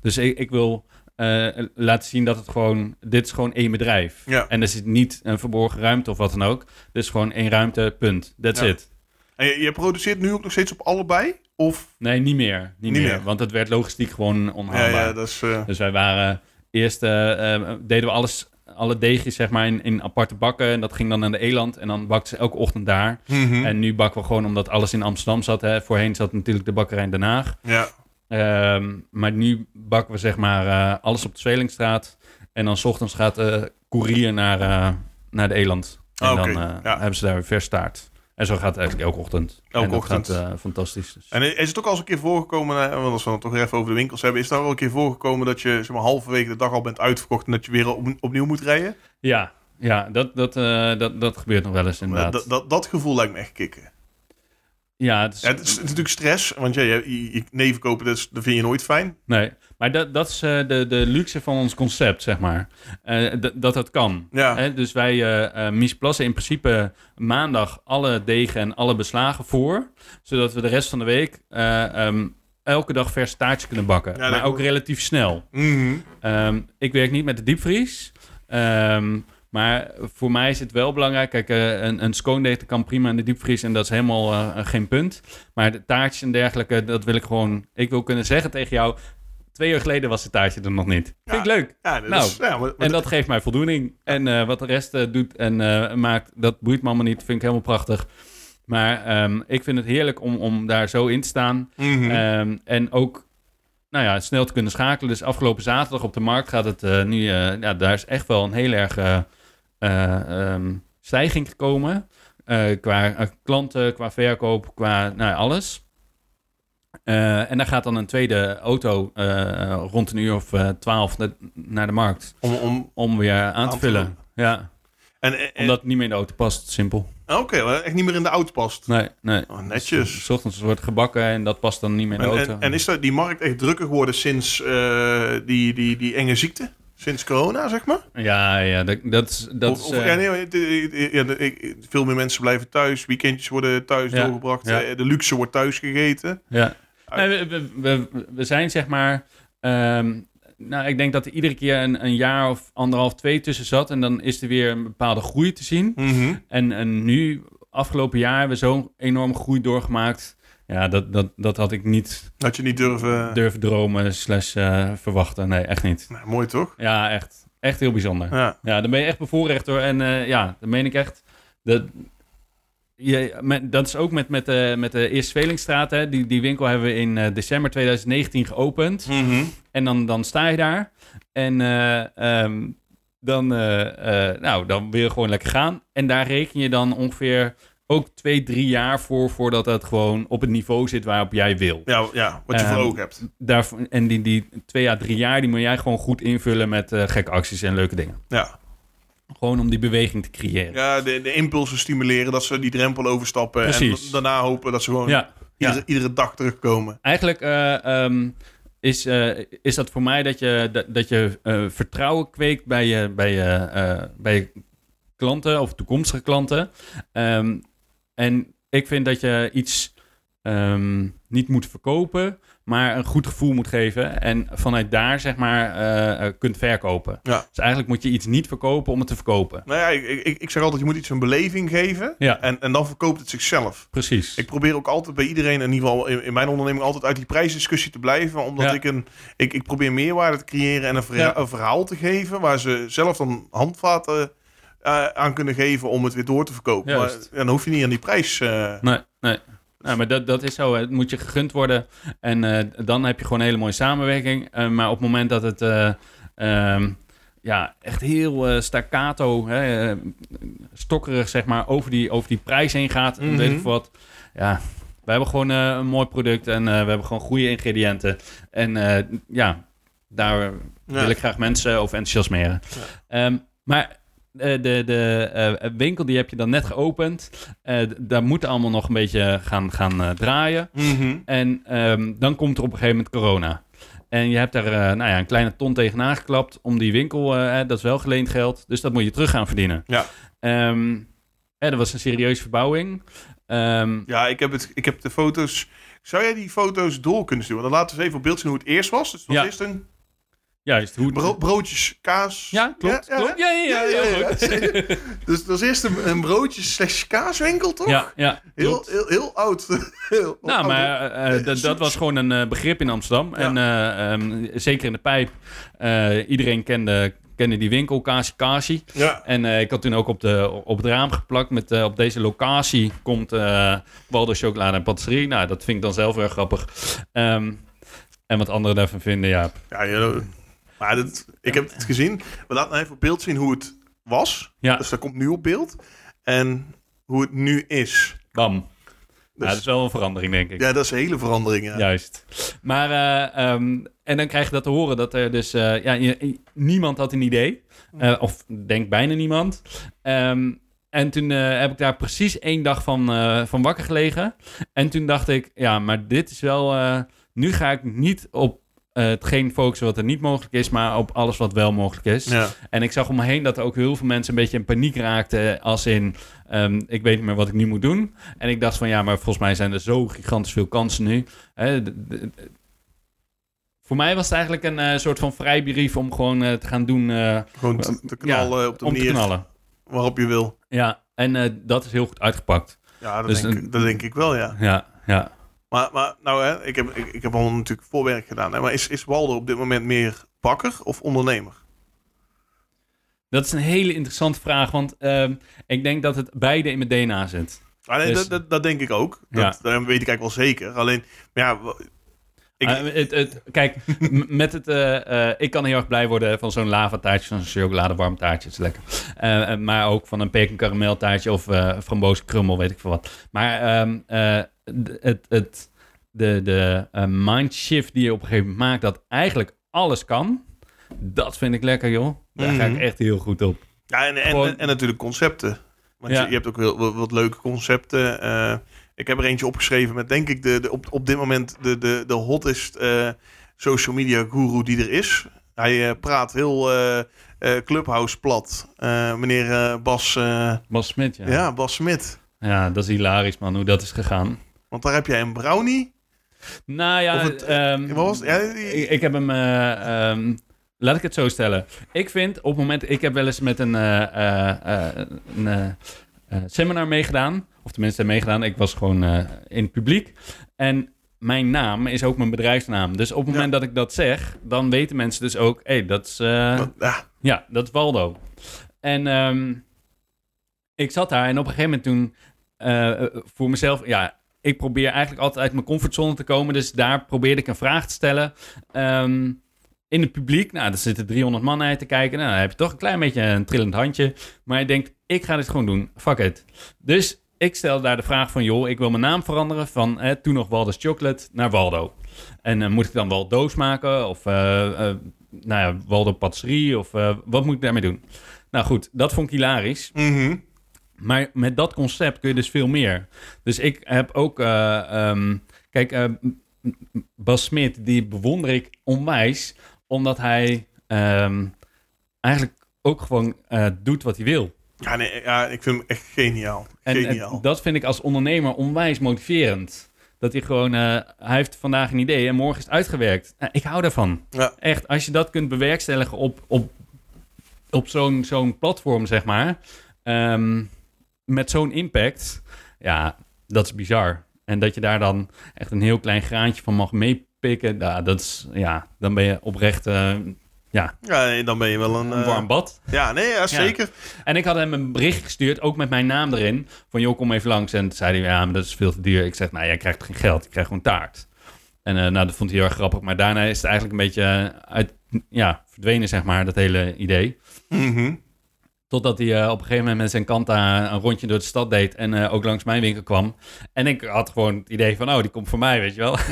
Dus ik, ik wil eh, laten zien dat het gewoon, dit is gewoon één bedrijf. Ja. En er zit niet een verborgen ruimte of wat dan ook. Is gewoon één ruimte, punt. That's Ja. it. En je, je produceert nu ook nog steeds op allebei? Of? Nee, niet meer. Niet, Niet meer, meer. Want het werd logistiek gewoon onhaalbaar. ja, dat is... eh, Dus wij waren eerst eh, deden we alles, alle deegjes zeg maar in, in aparte bakken. En dat ging dan naar de Eland. En dan bakten ze elke ochtend daar. mhm. En nu bakken we gewoon omdat alles in Amsterdam zat. Hè. Voorheen zat natuurlijk de bakkerij in Den Haag. Ja, Ehm, maar nu bakken we zeg maar eh, alles op de Zwelingstraat. En dan 's ochtends gaat de koerier naar, eh, naar de Eland. En Ah, dan eh, ja. hebben ze daar weer vers staart. En zo gaat het eigenlijk elke ochtend. Elke en dat ochtend. gaat fantastisch. Dus. En is het ook al eens een keer voorgekomen, eh, want als we het toch even over de winkels hebben, is het al wel een keer voorgekomen dat je zeg maar, halverwege de dag al bent uitverkocht en dat je weer op, opnieuw moet rijden? Ja, ja dat, dat, dat, dat gebeurt nog wel eens inderdaad. Dat, dat, dat gevoel lijkt me echt kicken. Ja, het is, Ja, het is natuurlijk stress, want ja, je, neven kopen, dat, is- dat vind je nooit fijn. nee, maar dat, dat is eh, de, de luxe van ons concept, zeg maar. Eh, dat dat kan. Ja. Hè, dus wij eh eh, Mies plassen in principe maandag alle degen en alle beslagen voor. Zodat we de rest van de week eh, ehm, elke dag vers taartjes kunnen bakken. Ja, maar ook relatief snel. Mhm. Ehm, ik werk niet met de diepvries. Ehm, maar voor mij is het wel belangrijk. Kijk, eh, een, een schoondeten kan prima in de diepvries en dat is helemaal eh, geen punt. Maar de taartjes en dergelijke, dat wil ik gewoon... Ik wil kunnen zeggen tegen jou... Twee jaar geleden was het taartje er nog niet. Vind ik leuk. Ja, dat Nou, is, ja, maar, maar- En dat geeft mij voldoening. En eh, wat de rest eh, doet en eh, maakt, dat boeit me allemaal niet. Vind ik helemaal prachtig. Maar ehm, ik vind het heerlijk om, om daar zo in te staan. Mhm. Ehm, en ook nou ja, snel te kunnen schakelen. Dus afgelopen zaterdag op de markt gaat het eh, nu... eh, ja, daar is echt wel een heel erg eh, eh, ehm, stijging gekomen. Eh, qua eh, klanten, qua verkoop, qua nou, alles. En daar gaat dan een tweede auto rond een uur of twaalf na- naar de markt. om, om, Om weer aan, Aan te vullen. Ja, en, en, omdat het niet meer in de auto past. Simpel. Oké, maar echt niet meer in de auto past. Nee, nee. Oh, netjes. Dus, 's ochtends wordt gebakken en dat past dan niet meer in de En, auto. en, en is dat, die markt echt drukker geworden sinds die, die, die enge ziekte? Sinds corona, zeg maar? Ja, ja, dat, dat is... Dat Of- is ja, nee, veel meer mensen blijven thuis. Weekendjes worden thuis Ja, doorgebracht. eh, De luxe wordt thuis gegeten. Ja. Nee, we, we, we, we zijn zeg maar. ehm, nou, ik denk dat er iedere keer een, een jaar of anderhalf, twee tussen zat. En dan is er weer een bepaalde groei te zien. Mhm. En, en nu, afgelopen jaar, hebben we zo'n enorme groei doorgemaakt. Ja, dat, dat, dat had ik niet Dat je niet durven... durven dromen slash eh, verwachten. Nee, echt niet. Nou, mooi toch? Ja, echt. Echt heel bijzonder. Ja, Ja. dan ben je echt bevoorrecht hoor. En eh, ja, dan meen ik echt. Dat, je, met, dat is ook met, met, de met de Eerste Velingstraat. Hè. Die, die winkel hebben we in eh, december 2019 geopend. Mhm. En dan, dan sta je daar. En eh, ehm, dan, eh, eh, nou, dan wil je gewoon lekker gaan. En daar reken je dan ongeveer ook twee, drie jaar voor... voordat het gewoon op het niveau zit waarop jij wil. ja, ja, wat je voor Ehm, ogen hebt. Daar, en die, die twee à drie jaar, die moet jij gewoon goed invullen... met eh, gekke acties en leuke dingen. Ja, Gewoon om die beweging te creëren. ja de, de impulsen stimuleren, dat ze die drempel overstappen. Precies. En daarna hopen dat ze gewoon Ja, iedere, iedere dag terugkomen. eigenlijk eh, ehm, is, eh, is dat voor mij dat je, dat, dat je vertrouwen kweekt bij je, bij, je, bij je klanten of toekomstige klanten. Ehm, en ik vind dat je iets ehm, niet moet verkopen, maar een goed gevoel moet geven. En vanuit daar zeg maar eh, eh, kunt verkopen. Ja. Dus eigenlijk moet je iets niet verkopen om het te verkopen. Nou ja, ik, ik, ik zeg altijd, je moet iets een beleving geven. Ja. En, en dan verkoopt het zichzelf. Precies. Ik probeer ook altijd bij iedereen, in ieder geval in, in mijn onderneming, altijd uit die prijsdiscussie te blijven. Omdat Ja. ik een. Ik, ik probeer meerwaarde te creëren en een, verha- Ja. een verhaal te geven. Waar ze zelf dan handvaten eh, aan kunnen geven om het weer door te verkopen. Maar ja, dan hoef je niet aan die prijs. eh, Nee, nee. Nou, maar dat, dat is zo. Het moet je gegund worden. En eh, dan heb je gewoon een hele mooie samenwerking. Maar op het moment dat het eh, ehm, ja, echt heel staccato, hè, stokkerig zeg maar, over die, over die prijs heen gaat, en weet ik Mhm. wat. Ja, we hebben gewoon een mooi product en we hebben gewoon goede ingrediënten. En ja, daar ja. wil ik graag mensen over enthousiasmeren. Ehm, maar de, de eh, winkel die heb je dan net geopend. Eh, d- daar moet allemaal nog een beetje gaan, gaan eh, draaien. Mhm. En ehm, dan komt er op een gegeven moment corona. En je hebt daar eh, nou ja, een kleine ton tegenaan geklapt om die winkel, eh, dat is wel geleend geld, dus dat moet je terug gaan verdienen. Ja. Eh, dat was een serieuze verbouwing. Ehm, Ja, ik heb, het, ik heb de foto's. Zou jij die foto's door kunnen sturen? Dan laten we eens even op beeld zien hoe het eerst was. Dus was Ja. eerst een juist, hoe... bro- broodjes, kaas. ja, klopt, Ja, ja, klopt. Ja, ja, ja, Ja, ja, heel ja, goed. Dus dat is eerst een, een broodje slash kaaswinkel, toch? Ja, ja, Heel, heel, heel oud. Heel Nou, oud. maar eh, eh, dat- was gewoon een eh, begrip in Amsterdam. En eh, ehm, zeker in de pijp. iedereen kende, kende die winkel, Kasi Kasi. Ja, En eh, ik had toen ook op, de, op het raam geplakt met eh, op deze locatie komt eh Waldo Chocolade en Patisserie. Nou, dat vind ik dan zelf wel grappig. Ehm, en wat anderen daarvan vinden, ja. ja, ja, maar dat, ik heb het gezien. We laten even op beeld zien hoe het was. Ja, Dus dat komt nu op beeld. En hoe het nu is. bam. Dus, ja, dat is wel een verandering, denk ik. ja, dat is een hele verandering. Ja. Juist. Maar, eh, ehm, en dan krijg je dat te horen dat er dus, eh, ja, je- niemand had een idee. Eh, of denk bijna niemand. Ehm, en toen heb ik daar precies één dag van, van wakker gelegen. En toen dacht ik, ja, maar dit is wel, nu ga ik niet op hetgeen focussen wat er niet mogelijk is, maar op alles wat wel mogelijk is. Ja. En ik zag om me heen dat er ook heel veel mensen een beetje in paniek raakten. Als in, ehm, ik weet niet meer wat ik nu moet doen. En ik dacht van, ja, maar volgens mij zijn er zo gigantisch veel kansen nu. Hè, voor mij was het eigenlijk een eh, soort van vrijbrief om gewoon eh, te gaan doen, eh, Gewoon te, te knallen op de te manier knallen. waarop je wil. Ja, en eh, dat is heel goed uitgepakt. Ja, dat, Dus denk, ik- dat denk ik wel, ja. Ja, ja. Maar, maar nou, hè, ik, heb, ik, ik heb al natuurlijk voorwerk gedaan. Hè, maar is, is Waldo op dit moment meer bakker of ondernemer? Dat is een hele interessante vraag, want ehm, ik denk dat het beide in mijn DNA zit. Ah, nee, Dus- dat, dat, dat denk ik ook. Dat, Ja. dat weet ik eigenlijk wel zeker. Alleen, maar ja, ik, Eh, het, het, kijk, met het, eh, eh, ik kan heel erg blij worden van zo'n lavataartje, zo'n chocoladewarm taartje, is lekker. Eh, maar ook van een pecan karameltaartje of frambozen krummel, weet ik veel wat. Maar ehm, eh, het, het, de, de eh, mindshift die je op een gegeven moment maakt, dat eigenlijk alles kan, dat vind ik lekker, joh. Daar ga ik Mhm. echt heel goed op. ja, en, en, gewoon- en, natuurlijk concepten. Want Ja. je, je hebt ook heel, wat, wat leuke concepten. Eh, ik heb er eentje opgeschreven met, denk ik, de, de, op, op dit moment de, de, de hottest eh, social media guru die er is. Hij eh, praat heel eh, eh, Clubhouse plat. Eh, meneer eh, Bas, eh, Bas Smit, ja. ja. ja. Bas Smit. dat is hilarisch, man, hoe dat is gegaan. Want daar heb jij een brownie. Nou ja, het, ehm, Wat was? Ja, ik, ik heb hem. eh, ehm, laat ik het zo stellen. Ik vind op het moment. Ik heb wel eens met een, eh, eh, eh, een eh, eh, seminar meegedaan. Of tenminste meegedaan. Ik was gewoon eh, in het publiek. En mijn naam is ook mijn bedrijfsnaam. Dus op het moment dat ik dat zeg, dan weten mensen dus ook... hé, hey, dat is... Uh, ja. ja, dat is Waldo. En ehm, ik zat daar en op een gegeven moment toen... Uh, voor mezelf, ja, ik probeer eigenlijk altijd uit mijn comfortzone te komen. Dus daar probeerde ik een vraag te stellen. Um, in het publiek, nou, er zitten 300 man naar te kijken. Nou, dan heb je toch een klein beetje een trillend handje. Maar je denkt, ik ga dit gewoon doen. Fuck it. Dus ik stel daar de vraag van, joh, ik wil mijn naam veranderen van eh, toen nog Waldo's Chocolate naar Waldo. En uh, moet ik dan wel doos maken of uh, nou ja, Waldo Patisserie of wat moet ik daarmee doen? Nou goed, dat vond ik hilarisch. Mm Maar met dat concept kun je dus veel meer. Dus ik heb ook, um, kijk, Bas Smit, die bewonder ik onwijs omdat hij um, eigenlijk ook gewoon uh, doet wat hij wil. Ja, nee, ja, ik vind hem echt geniaal. geniaal. En, dat vind ik als ondernemer onwijs motiverend. Dat hij gewoon, uh, hij heeft vandaag een idee en morgen is het uitgewerkt. Uh, ik hou daarvan. Ja. Echt, als je dat kunt bewerkstelligen op, op, op zo'n zo'n platform, zeg maar. Um, met zo'n impact. Ja, dat is bizar. En dat je daar dan echt een heel klein graantje van mag meepikken. Nou, dat is, ja, dan ben je oprecht... Uh, ja. ja, dan ben je wel een... Een warm bad. Ja, nee, ja, zeker. Ja. En ik had hem een bericht gestuurd, ook met mijn naam erin. Van, joh, kom even langs. En toen zei hij, ja, maar dat is veel te duur. Ik zeg, nou, jij krijgt geen geld. Je krijgt gewoon taart. En uh, nou, dat vond hij heel erg grappig. Maar daarna is het eigenlijk een beetje uit, ja, verdwenen, zeg maar, dat hele idee. Mm -hmm. Totdat hij uh, op een gegeven moment met zijn kanta een rondje door de stad deed en uh, ook langs mijn winkel kwam. En ik had gewoon het idee van, oh, die komt voor mij, weet je wel.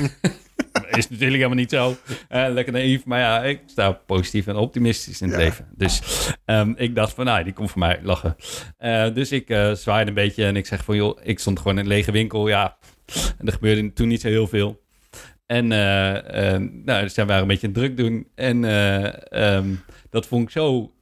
is natuurlijk helemaal niet zo. Uh, lekker naïef, maar ja, ik sta positief en optimistisch in het ja. leven. Dus um, ik dacht van, nou, die komt voor mij lachen. dus ik zwaaide een beetje en ik zeg van, joh, ik stond gewoon in een lege winkel. Ja, en er gebeurde toen niet zo heel veel. En nou, dus wij waren een beetje druk doen. En um, dat vond ik zo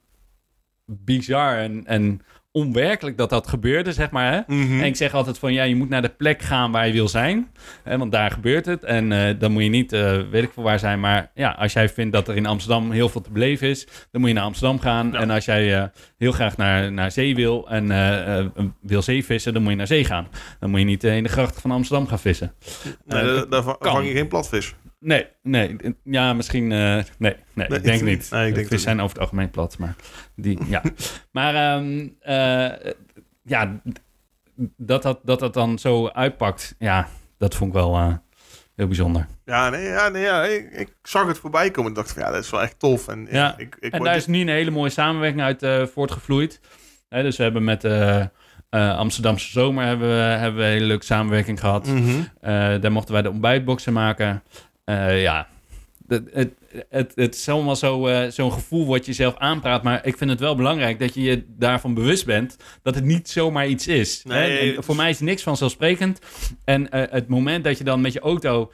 bizar en, en onwerkelijk dat dat gebeurde, zeg maar. Hè? Mm -hmm. En ik zeg altijd van, ja, je moet naar de plek gaan waar je wil zijn. Hè, want daar gebeurt het. En uh, dan moet je niet, uh, weet ik veel waar zijn. Maar ja, als jij vindt dat er in Amsterdam heel veel te beleven is... dan moet je naar Amsterdam gaan. Ja. En als jij uh, heel graag naar, naar zee wil en wil zeevissen... dan moet je naar zee gaan. Dan moet je niet in de grachten van Amsterdam gaan vissen. Nee, daar vang je geen platvis. Nee, nee. Ja, misschien... Uh, nee, nee, nee, ik denk niet. Nee, ik denk Vis zijn over het algemeen plat, maar die, ja. maar um, uh, ja, dat dat, dat dat dan zo uitpakt, ja, dat vond ik wel uh, heel bijzonder. Ja, nee, ja, nee, ja ik, ik, zag het voorbij komen en dacht van, ja, dat is wel echt tof. En, ja, ik, ik en daar is nu een hele mooie samenwerking uit voortgevloeid. Hè, dus we hebben met... Uh, Amsterdamse zomer hebben we, hebben we een hele leuke samenwerking gehad. Mm -hmm. uh, daar mochten wij de ontbijtboxen maken. Uh, ja, het, het, het, het is allemaal zo'n uh, zo gevoel wat je zelf aanpraat. Maar ik vind het wel belangrijk dat je je daarvan bewust bent dat het niet zomaar iets is. Nee, hè? voor mij is niks vanzelfsprekend. En uh, het moment dat je dan met je auto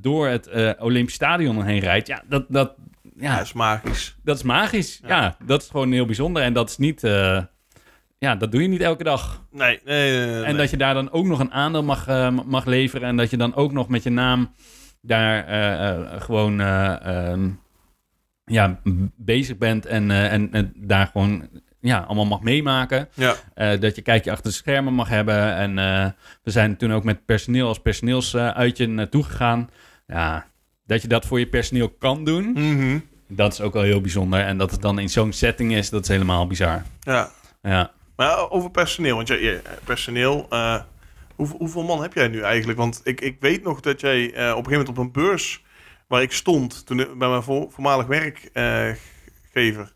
door het Olympisch Stadion heen rijdt, ja, dat, dat, ja, dat is magisch. Dat is magisch. Ja, ja dat is gewoon heel bijzonder. En dat is niet. ja, dat doe je niet elke dag. Nee, nee, nee, nee En dat je daar dan ook nog een aandeel mag, mag leveren. En dat je dan ook nog met je naam daar uh, uh, gewoon uh, um, ja, bezig bent en, en, en, daar gewoon ja, allemaal mag meemaken. Ja. dat je kijkje achter de schermen mag hebben. En we zijn toen ook met personeel als personeelsuitje naartoe gegaan. Ja, dat je dat voor je personeel kan doen, mm -hmm. dat is ook wel heel bijzonder. En dat het dan in zo'n setting is, dat is helemaal bizar. Ja. ja. Maar over personeel, want je, je personeel... Hoe, hoeveel man heb jij nu eigenlijk? Want ik, ik weet nog dat jij uh, op een gegeven moment op een beurs waar ik stond, toen bij mijn vo voormalig werkgever,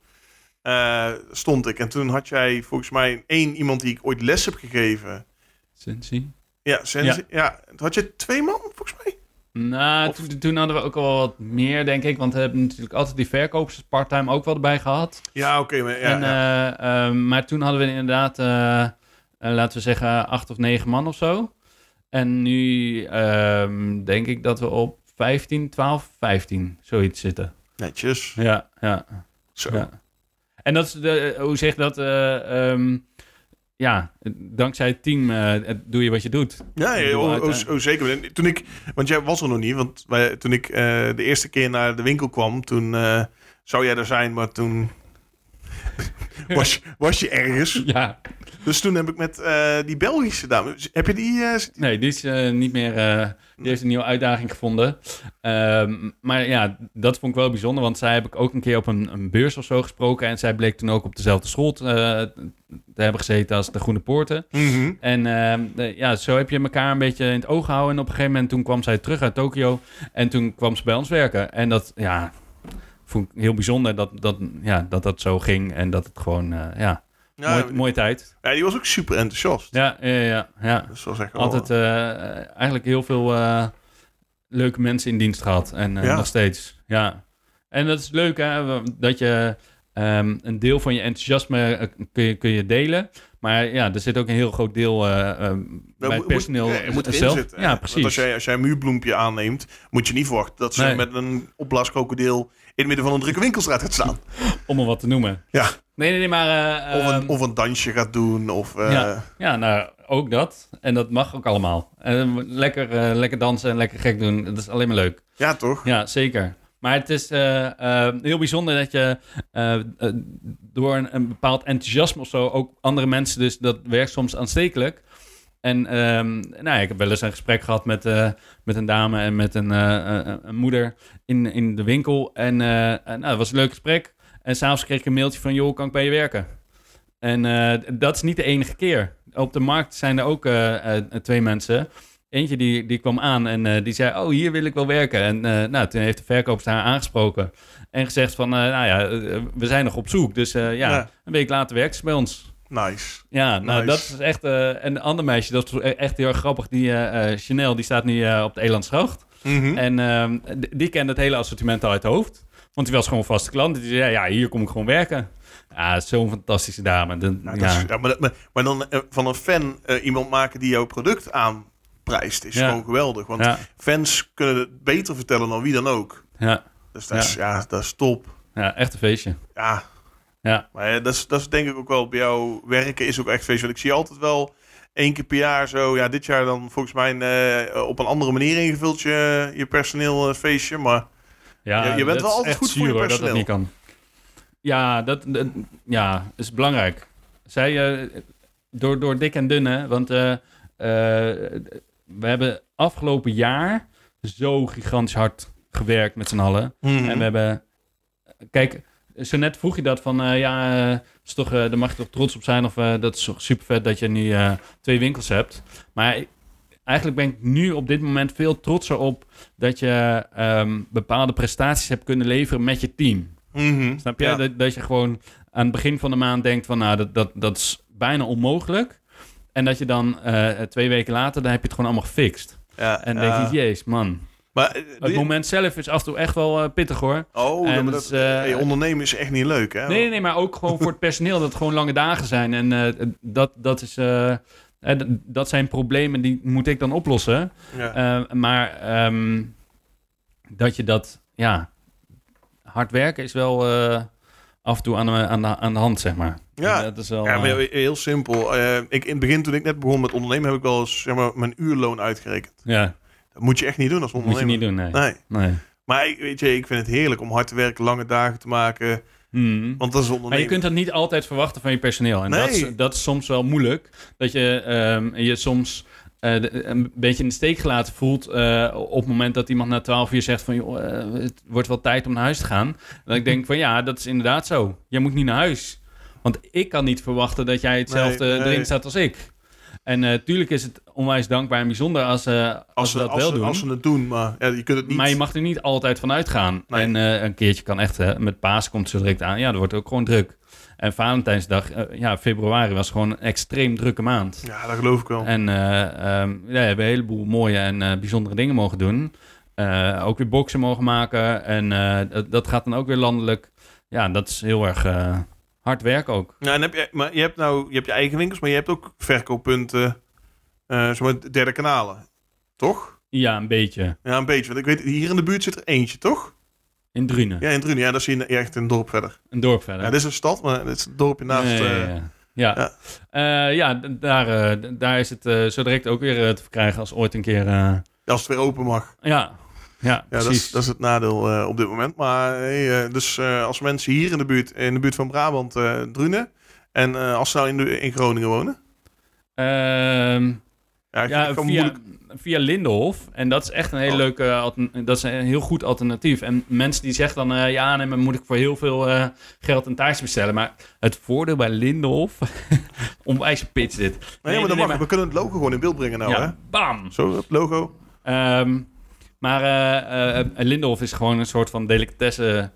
uh, stond ik. En toen had jij volgens mij één iemand die ik ooit les heb gegeven. Sensi? Ja, Sensi. Ja. had je twee man, volgens mij. Nou, of... toen, toen, hadden we ook al wat meer, denk ik. Want we hebben natuurlijk altijd die verkopers part-time ook wel erbij gehad. Ja, oké. Okay, ja. Uh, maar toen hadden we inderdaad... Laten we zeggen, acht of negen man of zo. En nu um, denk ik dat we op 15, 12, 15, zoiets zitten. Netjes. Ja, ja. Zo. Ja. En dat is, de, hoe zeg je dat? Uh, um, ja, dankzij het team uh, doe je wat je doet. Ja, ja oh, oh, oh, zeker. Toen ik, want jij was er nog niet, want wij, toen ik uh, de eerste keer naar de winkel kwam, toen zou jij er zijn, maar toen was, was je ergens. Ja. Dus toen heb ik met eh, die Belgische dame... Heb je die... eh, Nee, die is eh, niet meer. die heeft een nieuwe uitdaging gevonden. Ehm, maar ja, dat vond ik wel bijzonder. Want zij heb ik ook een keer op een, een beurs of zo gesproken. En zij bleek toen ook op dezelfde school te, te hebben gezeten als de Groene Poorten. mhm. En ehm, de- ja, zo heb je elkaar een beetje in het oog gehouden. En op een gegeven moment toen kwam zij terug uit Tokio. En toen kwam ze bij ons werken. En dat, ja, vond ik heel bijzonder dat dat, ja, dat, dat zo ging. En dat het gewoon, ja, Ja, mooie, mooie tijd. ja, die was ook super enthousiast. Ja, ja, ja. ja. Dus dat was echt wel- Altijd eh, eigenlijk heel veel eh, leuke mensen in dienst gehad. En eh, Ja. nog steeds, ja. En dat is leuk, hè, dat je ehm, een deel van je enthousiasme kun, je, kun je delen. Maar ja, er zit ook een heel groot deel Dat bij het personeel moet, ja, je moet erin zelf. zitten. ja, Want precies. als jij, als jij een muurbloempje aanneemt, moet je niet verwachten dat ze Nee. met een opblaaskrokodil in het midden van een drukke winkelstraat gaat staan. Om er wat te noemen. Ja. Nee, nee, nee, maar... eh, Of een, ehm, of een dansje gaat doen. Of, eh, Ja. Ja, nou, ook dat. En dat mag ook allemaal. En lekker, eh, lekker dansen en lekker gek doen. Dat is alleen maar leuk. ja, toch? Ja, zeker. Maar het is heel bijzonder dat je door een, een bepaald enthousiasme of zo ook andere mensen, dus dat werkt soms aanstekelijk. En ehm, nou, ik heb wel eens een gesprek gehad met, met een dame en met een, een- moeder in, in de winkel. En nou, dat was een leuk gesprek. En s'avonds kreeg ik een mailtje van, joh, kan ik bij je werken? En eh, dat is niet de enige keer. Op de markt zijn er ook eh, eh, twee mensen. Eentje die, die kwam aan en die zei, oh, hier wil ik wel werken. En nou, toen heeft de verkoper haar aangesproken. En gezegd van, nou ja, we zijn nog op zoek. Dus ja, Ja. een week later werkt ze bij ons. Nice. Ja, nou, Nice. dat is echt... en een ander meisje, dat is echt heel erg grappig. Die Chanel, die staat nu op de Elandsgracht. Mhm. En ehm, die kende het hele assortiment al uit het hoofd. Want die was gewoon vaste klant. Die zei, ja, hier kom ik gewoon werken. Ja, zo'n fantastische dame. De- Nou, ja. dat is- ja, maar, maar, maar dan eh, van een fan eh, iemand maken die jouw product aanprijst, is Ja. gewoon geweldig. Want fans kunnen het beter vertellen dan wie dan ook. ja, Dus dat, Is, ja, dat is top. ja, echt een feestje. Ja, Ja, maar ja, dat, is, dat is denk ik ook wel bij jou werken is ook echt feest. Want ik zie altijd wel één keer per jaar zo. Ja, dit jaar dan volgens mij eh, op een andere manier ingevuld je, je personeel eh, feestje. Maar ja Je- je bent wel altijd goed voor je hoor, dat dat personeel. niet kan. Ja, dat, dat ja, is belangrijk. Zij, eh, door, door dik en dun, hè. Want eh, eh, we hebben afgelopen jaar zo gigantisch hard gewerkt met z'n allen. Mhm. En we hebben... Kijk, zo net vroeg je dat van... ja, is toch, daar mag je toch trots op zijn. Of dat is toch super vet dat je nu twee winkels hebt. Maar eigenlijk ben ik nu op dit moment veel trotser op... dat je ehm, bepaalde prestaties hebt kunnen leveren met je team. Mhm. Snap je? Ja. Dat, dat je gewoon aan het begin van de maand denkt van... nou, dat, dat, dat is bijna onmogelijk. En dat je dan eh, twee weken later... dan heb je het gewoon allemaal gefixt. Ja, En dan denk je, jeez, man. Maar, eh, Het die- moment zelf is af en toe echt wel eh, pittig, hoor. Oh, En maar dat hey, ondernemen is echt niet leuk, hè? Nee, nee, maar ook gewoon voor het personeel dat het gewoon lange dagen zijn. En dat, dat, is, dat zijn problemen die moet ik dan oplossen. Ja. Eh, maar ehm, dat je dat, ja, hard werken is wel eh, af en toe aan de, aan de, aan de hand, zeg maar. Ja. Dat is wel, Ja, maar eh, heel, simpel. Ik, in het begin, toen ik net begon met ondernemen, heb ik wel eens zeg maar, mijn uurloon uitgerekend. ja, Dat moet je echt niet doen als moet ondernemer. je niet doen, nee. Nee. nee. Maar ik, weet je, ik vind het heerlijk om hard te werken, lange dagen te maken. Want dat is Maar je kunt dat niet altijd verwachten van je personeel. En Nee. dat, is, dat is soms wel moeilijk. Dat je je je soms eh, de- een beetje in de steek gelaten voelt... eh, op het moment dat iemand na 12 uur zegt van... Joh, eh, het wordt wel tijd om naar huis te gaan. Dan ik denk van ja, dat is inderdaad zo. Jij moet niet naar huis. Want ik kan niet verwachten dat jij hetzelfde Nee, nee. erin staat als ik. En natuurlijk is het onwijs dankbaar en bijzonder als, eh, als, als, we ze, dat als, wel ze, doen. als ze het doen, maar ja, je kunt het niet. Maar je mag er niet altijd van uitgaan. Nee. En eh, een keertje kan echt, met Paas komt zo direct aan. Ja, dat wordt ook gewoon druk. En Valentijnsdag, eh, ja, februari was gewoon een extreem drukke maand. Ja, dat geloof ik wel. En eh, ehm, ja, we hebben een heleboel mooie en eh, bijzondere dingen mogen doen. Eh, ook weer boksen mogen maken. En eh, dat, dat gaat dan ook weer landelijk. Ja, dat is heel erg eh, hard werk ook. Ja, en heb je, maar je hebt nou je, hebt je eigen winkels, maar je hebt ook verkooppunten, eh zeg maar derde kanalen. Toch? Ja, een beetje. Ja, een beetje. Want ik weet, hier in de buurt zit er eentje, toch? In Drunen. Ja, in Drunen. Ja, dat is hier echt een dorp verder. Een dorp verder. Ja, dit is een stad, maar dit is het dorpje naast. Nee, eh, ja, ja. Ja, Eh, ja daar, eh, daar is het eh, zo direct ook weer eh, te verkrijgen als ooit een keer. eh, Als het weer open mag. ja, ja, Ja, dat is, dat is het nadeel eh, op dit moment. Maar hey, eh, dus eh, als mensen hier in de buurt, in de buurt van Brabant, eh Drunen, En eh, als ze nou in, de, in Groningen wonen? Ehm, Ja, ik ja, via, moeilijk. via Lindenhof. En dat is echt een hele Oh. leuke, altern- dat is een heel goed alternatief. En mensen die zeggen dan, eh, ja, nee, maar moet ik voor heel veel eh, geld een taartje bestellen. Maar het voordeel bij Lindenhof, onwijs pitch dit. Nee, maar dat mag. We kunnen het logo gewoon in beeld brengen nou, hè? bam! Zo, het logo. Ehm, maar eh eh, Lindenhof is gewoon een soort van delicatesse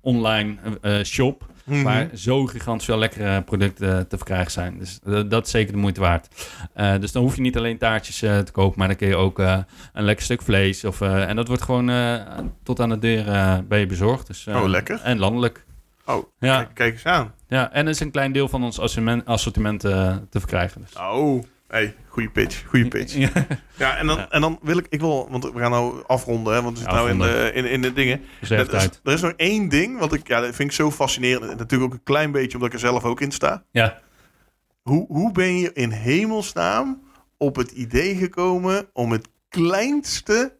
online eh, shop. Mhm. Waar zo gigantisch veel lekkere producten te verkrijgen zijn. Dus eh, dat is zeker de moeite waard. Eh, dus dan hoef je niet alleen taartjes eh, te kopen, maar dan kun je ook eh, een lekker stuk vlees. Of, eh, en dat wordt gewoon eh, tot aan de deur eh, bij je bezorgd. Dus, eh, Oh, lekker. En landelijk. Oh, Ja, kijk, kijk eens aan. ja, en er is een klein deel van ons assortiment, assortiment eh, te verkrijgen. Dus. Oh, hey, goede pitch. Goede pitch. Ja. Ja, en dan, Ja. en dan wil ik, ik wil, want we gaan nou afronden, hè, want we zitten nou in de, in, in de dingen. Dus Er is, er is nog één ding, wat ik, ja, dat vind ik zo fascinerend. En Natuurlijk ook een klein beetje, omdat ik er zelf ook in sta. Ja. Hoe, hoe ben je in hemelsnaam op het idee gekomen om het kleinste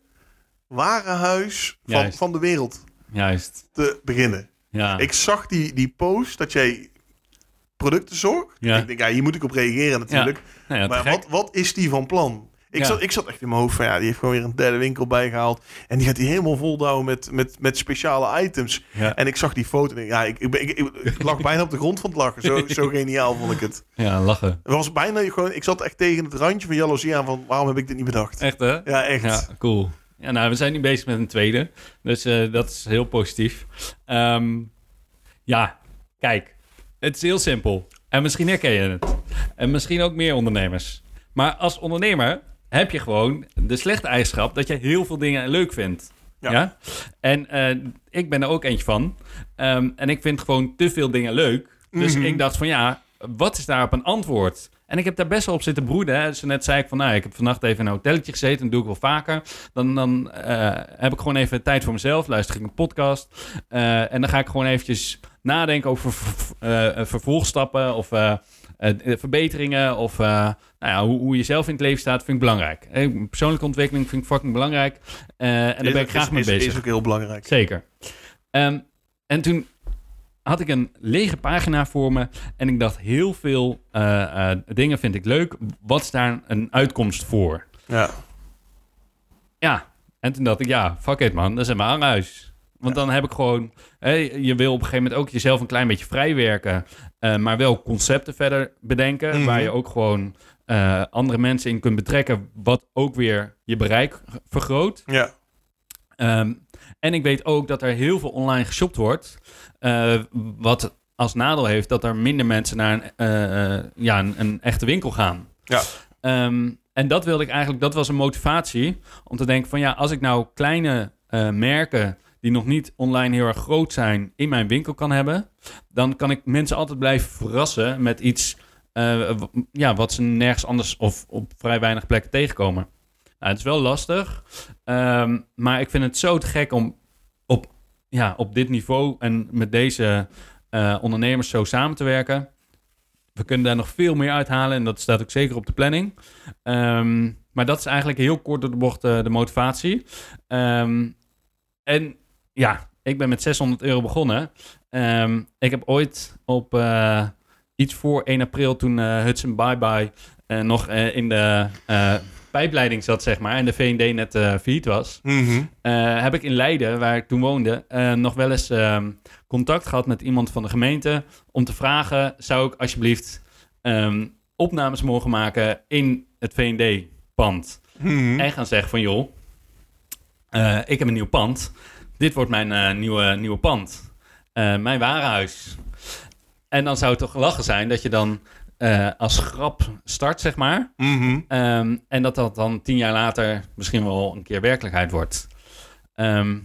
warenhuis van, Juist. van de wereld Juist. te beginnen? Ja. Ik zag die, die post dat jij producten zocht. Ja. Ik denk, ja, hier moet ik op reageren natuurlijk. Nou ja, maar wat, wat is die van plan? Ik, zat, ik zat echt in mijn hoofd van, ja, die heeft gewoon weer een derde winkel bijgehaald. En die gaat die helemaal voldouwen met, met, met speciale items. En ik zag die foto en ik, ja, ik, ik, ben- ik, ik, ik lag bijna op de grond van het lachen. Zo, zo geniaal vond ik het. ja, lachen. Het was bijna gewoon, ik zat echt tegen het randje van jaloezie aan van, waarom heb ik dit niet bedacht? Echt hè? Ja, echt. Ja, cool. Ja, nou, we zijn nu bezig met een tweede. Dus eh, dat is heel positief. Ehm, ja, kijk. Het is heel simpel. En misschien herken je het. En misschien ook meer ondernemers. Maar als ondernemer heb je gewoon de slechte eigenschap dat je heel veel dingen leuk vindt. Ja. Ja. En eh, ik ben er ook eentje van. Ehm, en ik vind gewoon te veel dingen leuk. Dus Mhm. ik dacht van ja, wat is daarop een antwoord? En ik heb daar best wel op zitten broeden. Hè. Zo net zei ik van, nou, ik heb vannacht even in een hotelletje gezeten. Dat doe ik wel vaker. Dan, dan eh, heb ik gewoon even tijd voor mezelf. Luister ik een podcast. Eh, en dan ga ik gewoon eventjes nadenken over ver- eh, vervolgstappen of eh, eh, verbeteringen. Of eh, nou ja, hoe, hoe je zelf in het leven staat, vind ik belangrijk. Eh, persoonlijke ontwikkeling vind ik fucking belangrijk. Eh, en daar ben ik graag is, mee bezig. Is ook heel belangrijk. Zeker. Ehm, en toen had ik een lege pagina voor me. En ik dacht, heel veel eh, eh, dingen vind ik leuk. Wat is daar een uitkomst voor? Ja. Ja. En toen dacht ik, ja, fuck it man, dat is mijn hanghuis. Want dan heb ik gewoon... Hè, je wil op een gegeven moment ook jezelf een klein beetje vrijwerken. eh, maar wel concepten verder bedenken. Mhm. Waar je ook gewoon eh, andere mensen in kunt betrekken. Wat ook weer je bereik vergroot. Ja. Ehm, en ik weet ook dat er heel veel online geshopt wordt. eh, wat als nadeel heeft dat er minder mensen naar een, ja, een, een echte winkel gaan. Ja. Ehm, en dat wilde ik eigenlijk, dat was een motivatie om te denken van ja, als ik nou kleine merken die nog niet online heel erg groot zijn in mijn winkel kan hebben, dan kan ik mensen altijd blijven verrassen met iets eh, ja, wat ze nergens anders of op vrij weinig plekken tegenkomen. Nou, het is wel lastig, ehm, maar ik vind het zo te gek om op, ja, op dit niveau en met deze eh, ondernemers zo samen te werken. We kunnen daar nog veel meer uithalen en dat staat ook zeker op de planning. Ehm, maar dat is eigenlijk heel kort door de bocht eh, de motivatie. Ehm, en ja, ik ben met 600 euro begonnen. Ehm, ik heb ooit op eh, iets voor 1 april toen eh, Hudson Bye Bye eh, nog in de pijpleiding zat, zeg maar, en de V&D net eh failliet was. Mhm. Heb ik in Leiden, waar ik toen woonde, nog wel eens ehm, contact gehad met iemand van de gemeente om te vragen: zou ik alsjeblieft ehm, opnames mogen maken in het V&D-pand? Mhm. En gaan zeggen van joh, ik heb een nieuw pand. Dit wordt mijn eh, nieuwe, nieuwe pand. Eh, mijn warenhuis. En dan zou het toch lachen zijn dat je dan eh, als grap start, zeg maar. Mhm. Ehm, en dat dat dan tien jaar later misschien wel een keer werkelijkheid wordt. Ehm,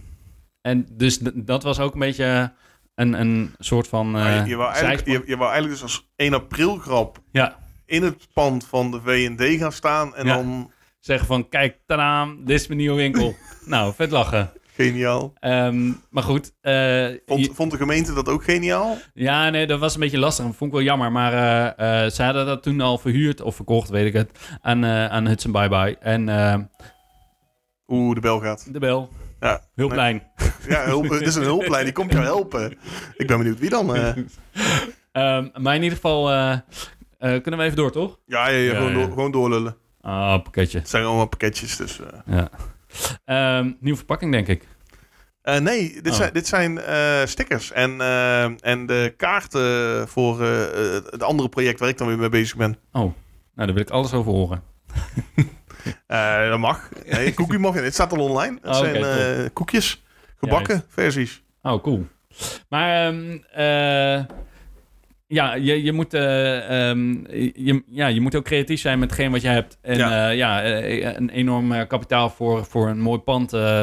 en dus dat was ook een beetje een, een soort van. Je, je, wou eigenlijk, je, je wou eigenlijk dus als 1 april grap Ja, in het pand van de V&D gaan staan en Ja. dan zeggen van: kijk, tadaam, dit is mijn nieuwe winkel. nou, vet lachen. Geniaal. Ehm, maar goed. eh, Vond, vond de gemeente dat ook geniaal? ja, nee, dat was een beetje lastig. Dat vond ik wel jammer. Maar eh, eh, ze hadden dat toen al verhuurd of verkocht, weet ik het, aan, aan Hudson Bye Bye. En eh, Oeh, de bel gaat. de bel, Ja, Nee. klein. ja hulp, het is een hulplijn, die komt jou helpen. Ik ben benieuwd wie dan. eh. Ehm, maar in ieder geval kunnen we even door, toch? Ja, ja, ja, Ja, gewoon, ja. Door, gewoon doorlullen. Ah, pakketje. Het zijn allemaal pakketjes, dus... Ja. Ehm, nieuwe verpakking, denk ik. Eh, nee, dit Oh. zijn, dit zijn eh, stickers en, eh, en de kaarten voor het andere project waar ik dan weer mee bezig ben. Oh, nou, daar wil ik alles over horen. Dat mag. Nee, cookie muffin. Het staat al online. Het Oh, zijn koekjes, gebakken versies. Oh, cool. Maar eh, ja, je, je, moet, eh, ehm, je, ja, je moet ook creatief zijn met hetgeen wat je hebt. En Ja. ja, ja eh, een enorm eh, kapitaal voor, voor een mooi pand, eh,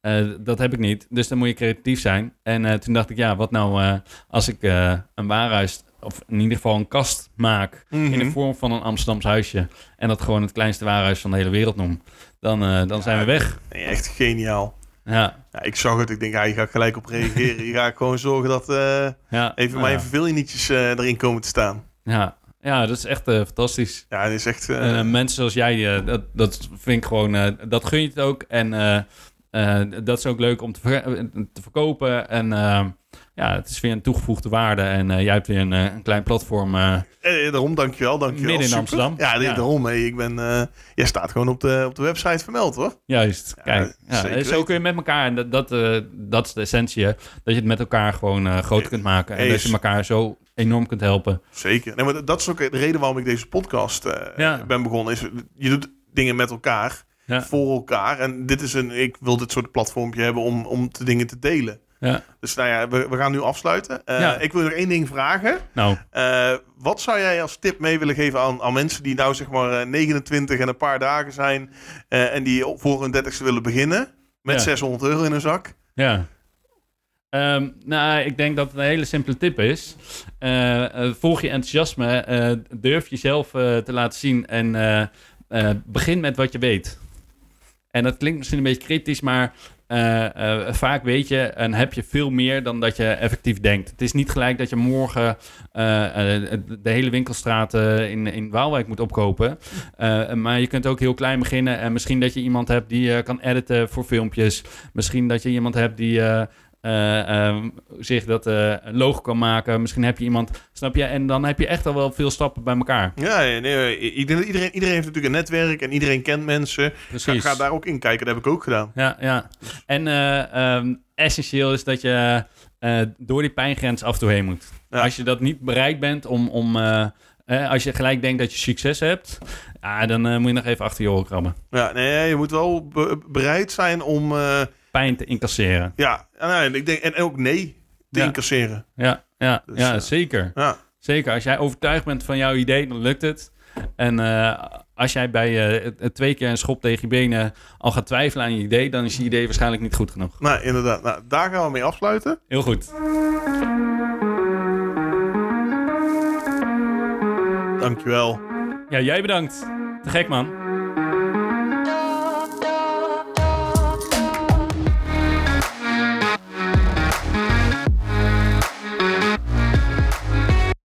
eh, dat heb ik niet. Dus dan moet je creatief zijn. En eh, toen dacht ik, ja, wat nou eh, als ik eh, een waarhuis, of in ieder geval een kast maak... in de Mhm. vorm van een Amsterdams huisje... en dat gewoon het kleinste waarhuis van de hele wereld noem... dan, eh, dan zijn we weg. Echt geniaal. Ja, Ja, ik zag het. Ik denk, ja, je gaat gelijk op reageren. je gaat gewoon zorgen dat eh, ja. even mijn verveelnietjes eh erin komen te staan. Ja, ja dat is echt eh, fantastisch. Ja, het is echt... En, mensen zoals jij, dat, dat vind ik gewoon, dat gun je het ook. En dat is ook leuk om te, ver- te verkopen. En ja, het is weer een toegevoegde waarde. En eh, jij hebt weer een, eh, een klein platform. eh, eh, daarom, dankjewel, dankjewel. Midden in Super. Amsterdam. Ja, daarom. Hey, ik ben, jij staat gewoon op de, op de website vermeld, hoor. juist, kijk. Ja, zo kun je met elkaar, en dat, dat, dat is de essentie, hè, dat je het met elkaar gewoon groter kunt maken. En dat je elkaar zo enorm kunt helpen. Zeker. Nee, maar dat is ook de reden waarom ik deze podcast ben begonnen. Is, je doet dingen met elkaar, voor elkaar. En dit is een, ik wil dit soort platformpje hebben om, om de dingen te delen. Ja. Dus nou ja, we, we gaan nu afsluiten. Eh, Ja. Ik wil nog één ding vragen. Nou, Eh, wat zou jij als tip mee willen geven aan, aan mensen die nou zeg maar eh, 29 en een paar dagen zijn eh, en die voor hun 30ste willen beginnen met Ja. 600 euro in hun zak? Ja. Ehm, nou, ik denk dat het een hele simpele tip is. Eh, eh, volg je enthousiasme, eh, durf jezelf eh, te laten zien en eh, eh, begin met wat je weet. En dat klinkt misschien een beetje kritisch, maar eh, eh, vaak weet je en heb je veel meer dan dat je effectief denkt. Het is niet gelijk dat je morgen eh, de hele winkelstraat in, in Waalwijk moet opkopen. Maar je kunt ook heel klein beginnen. En misschien dat je iemand hebt die kan editen voor filmpjes. Misschien dat je iemand hebt die eh, eh, eh, zich dat eh, logo kan maken. Misschien heb je iemand, snap je? En dan heb je echt al wel veel stappen bij elkaar. Ja, nee, nee, ik denk dat iedereen, iedereen heeft natuurlijk een netwerk en iedereen kent mensen. Ga, Precies. ga daar ook in kijken, dat heb ik ook gedaan. Ja, ja. En eh, ehm, essentieel is dat je eh, door die pijngrens af en toe heen moet. Ja. Als je dat niet bereikt bent om... om eh, eh, als je gelijk denkt dat je succes hebt, ja, dan eh, moet je nog even achter je oren krabben. Ja, nee, je moet wel be- bereid zijn om, eh, Pijn te incasseren. ja, en, nou, ik denk, en ook nee te Ja. incasseren. Ja, ja, Dus, ja eh, zeker. Ja, Zeker. Als jij overtuigd bent van jouw idee, dan lukt het. En eh, als jij bij eh, twee keer een schop tegen je benen al gaat twijfelen aan je idee, dan is je idee waarschijnlijk niet goed genoeg. nou inderdaad. Nou, daar gaan we mee afsluiten. Heel goed. Dankjewel. Ja, jij bedankt. Te gek, man.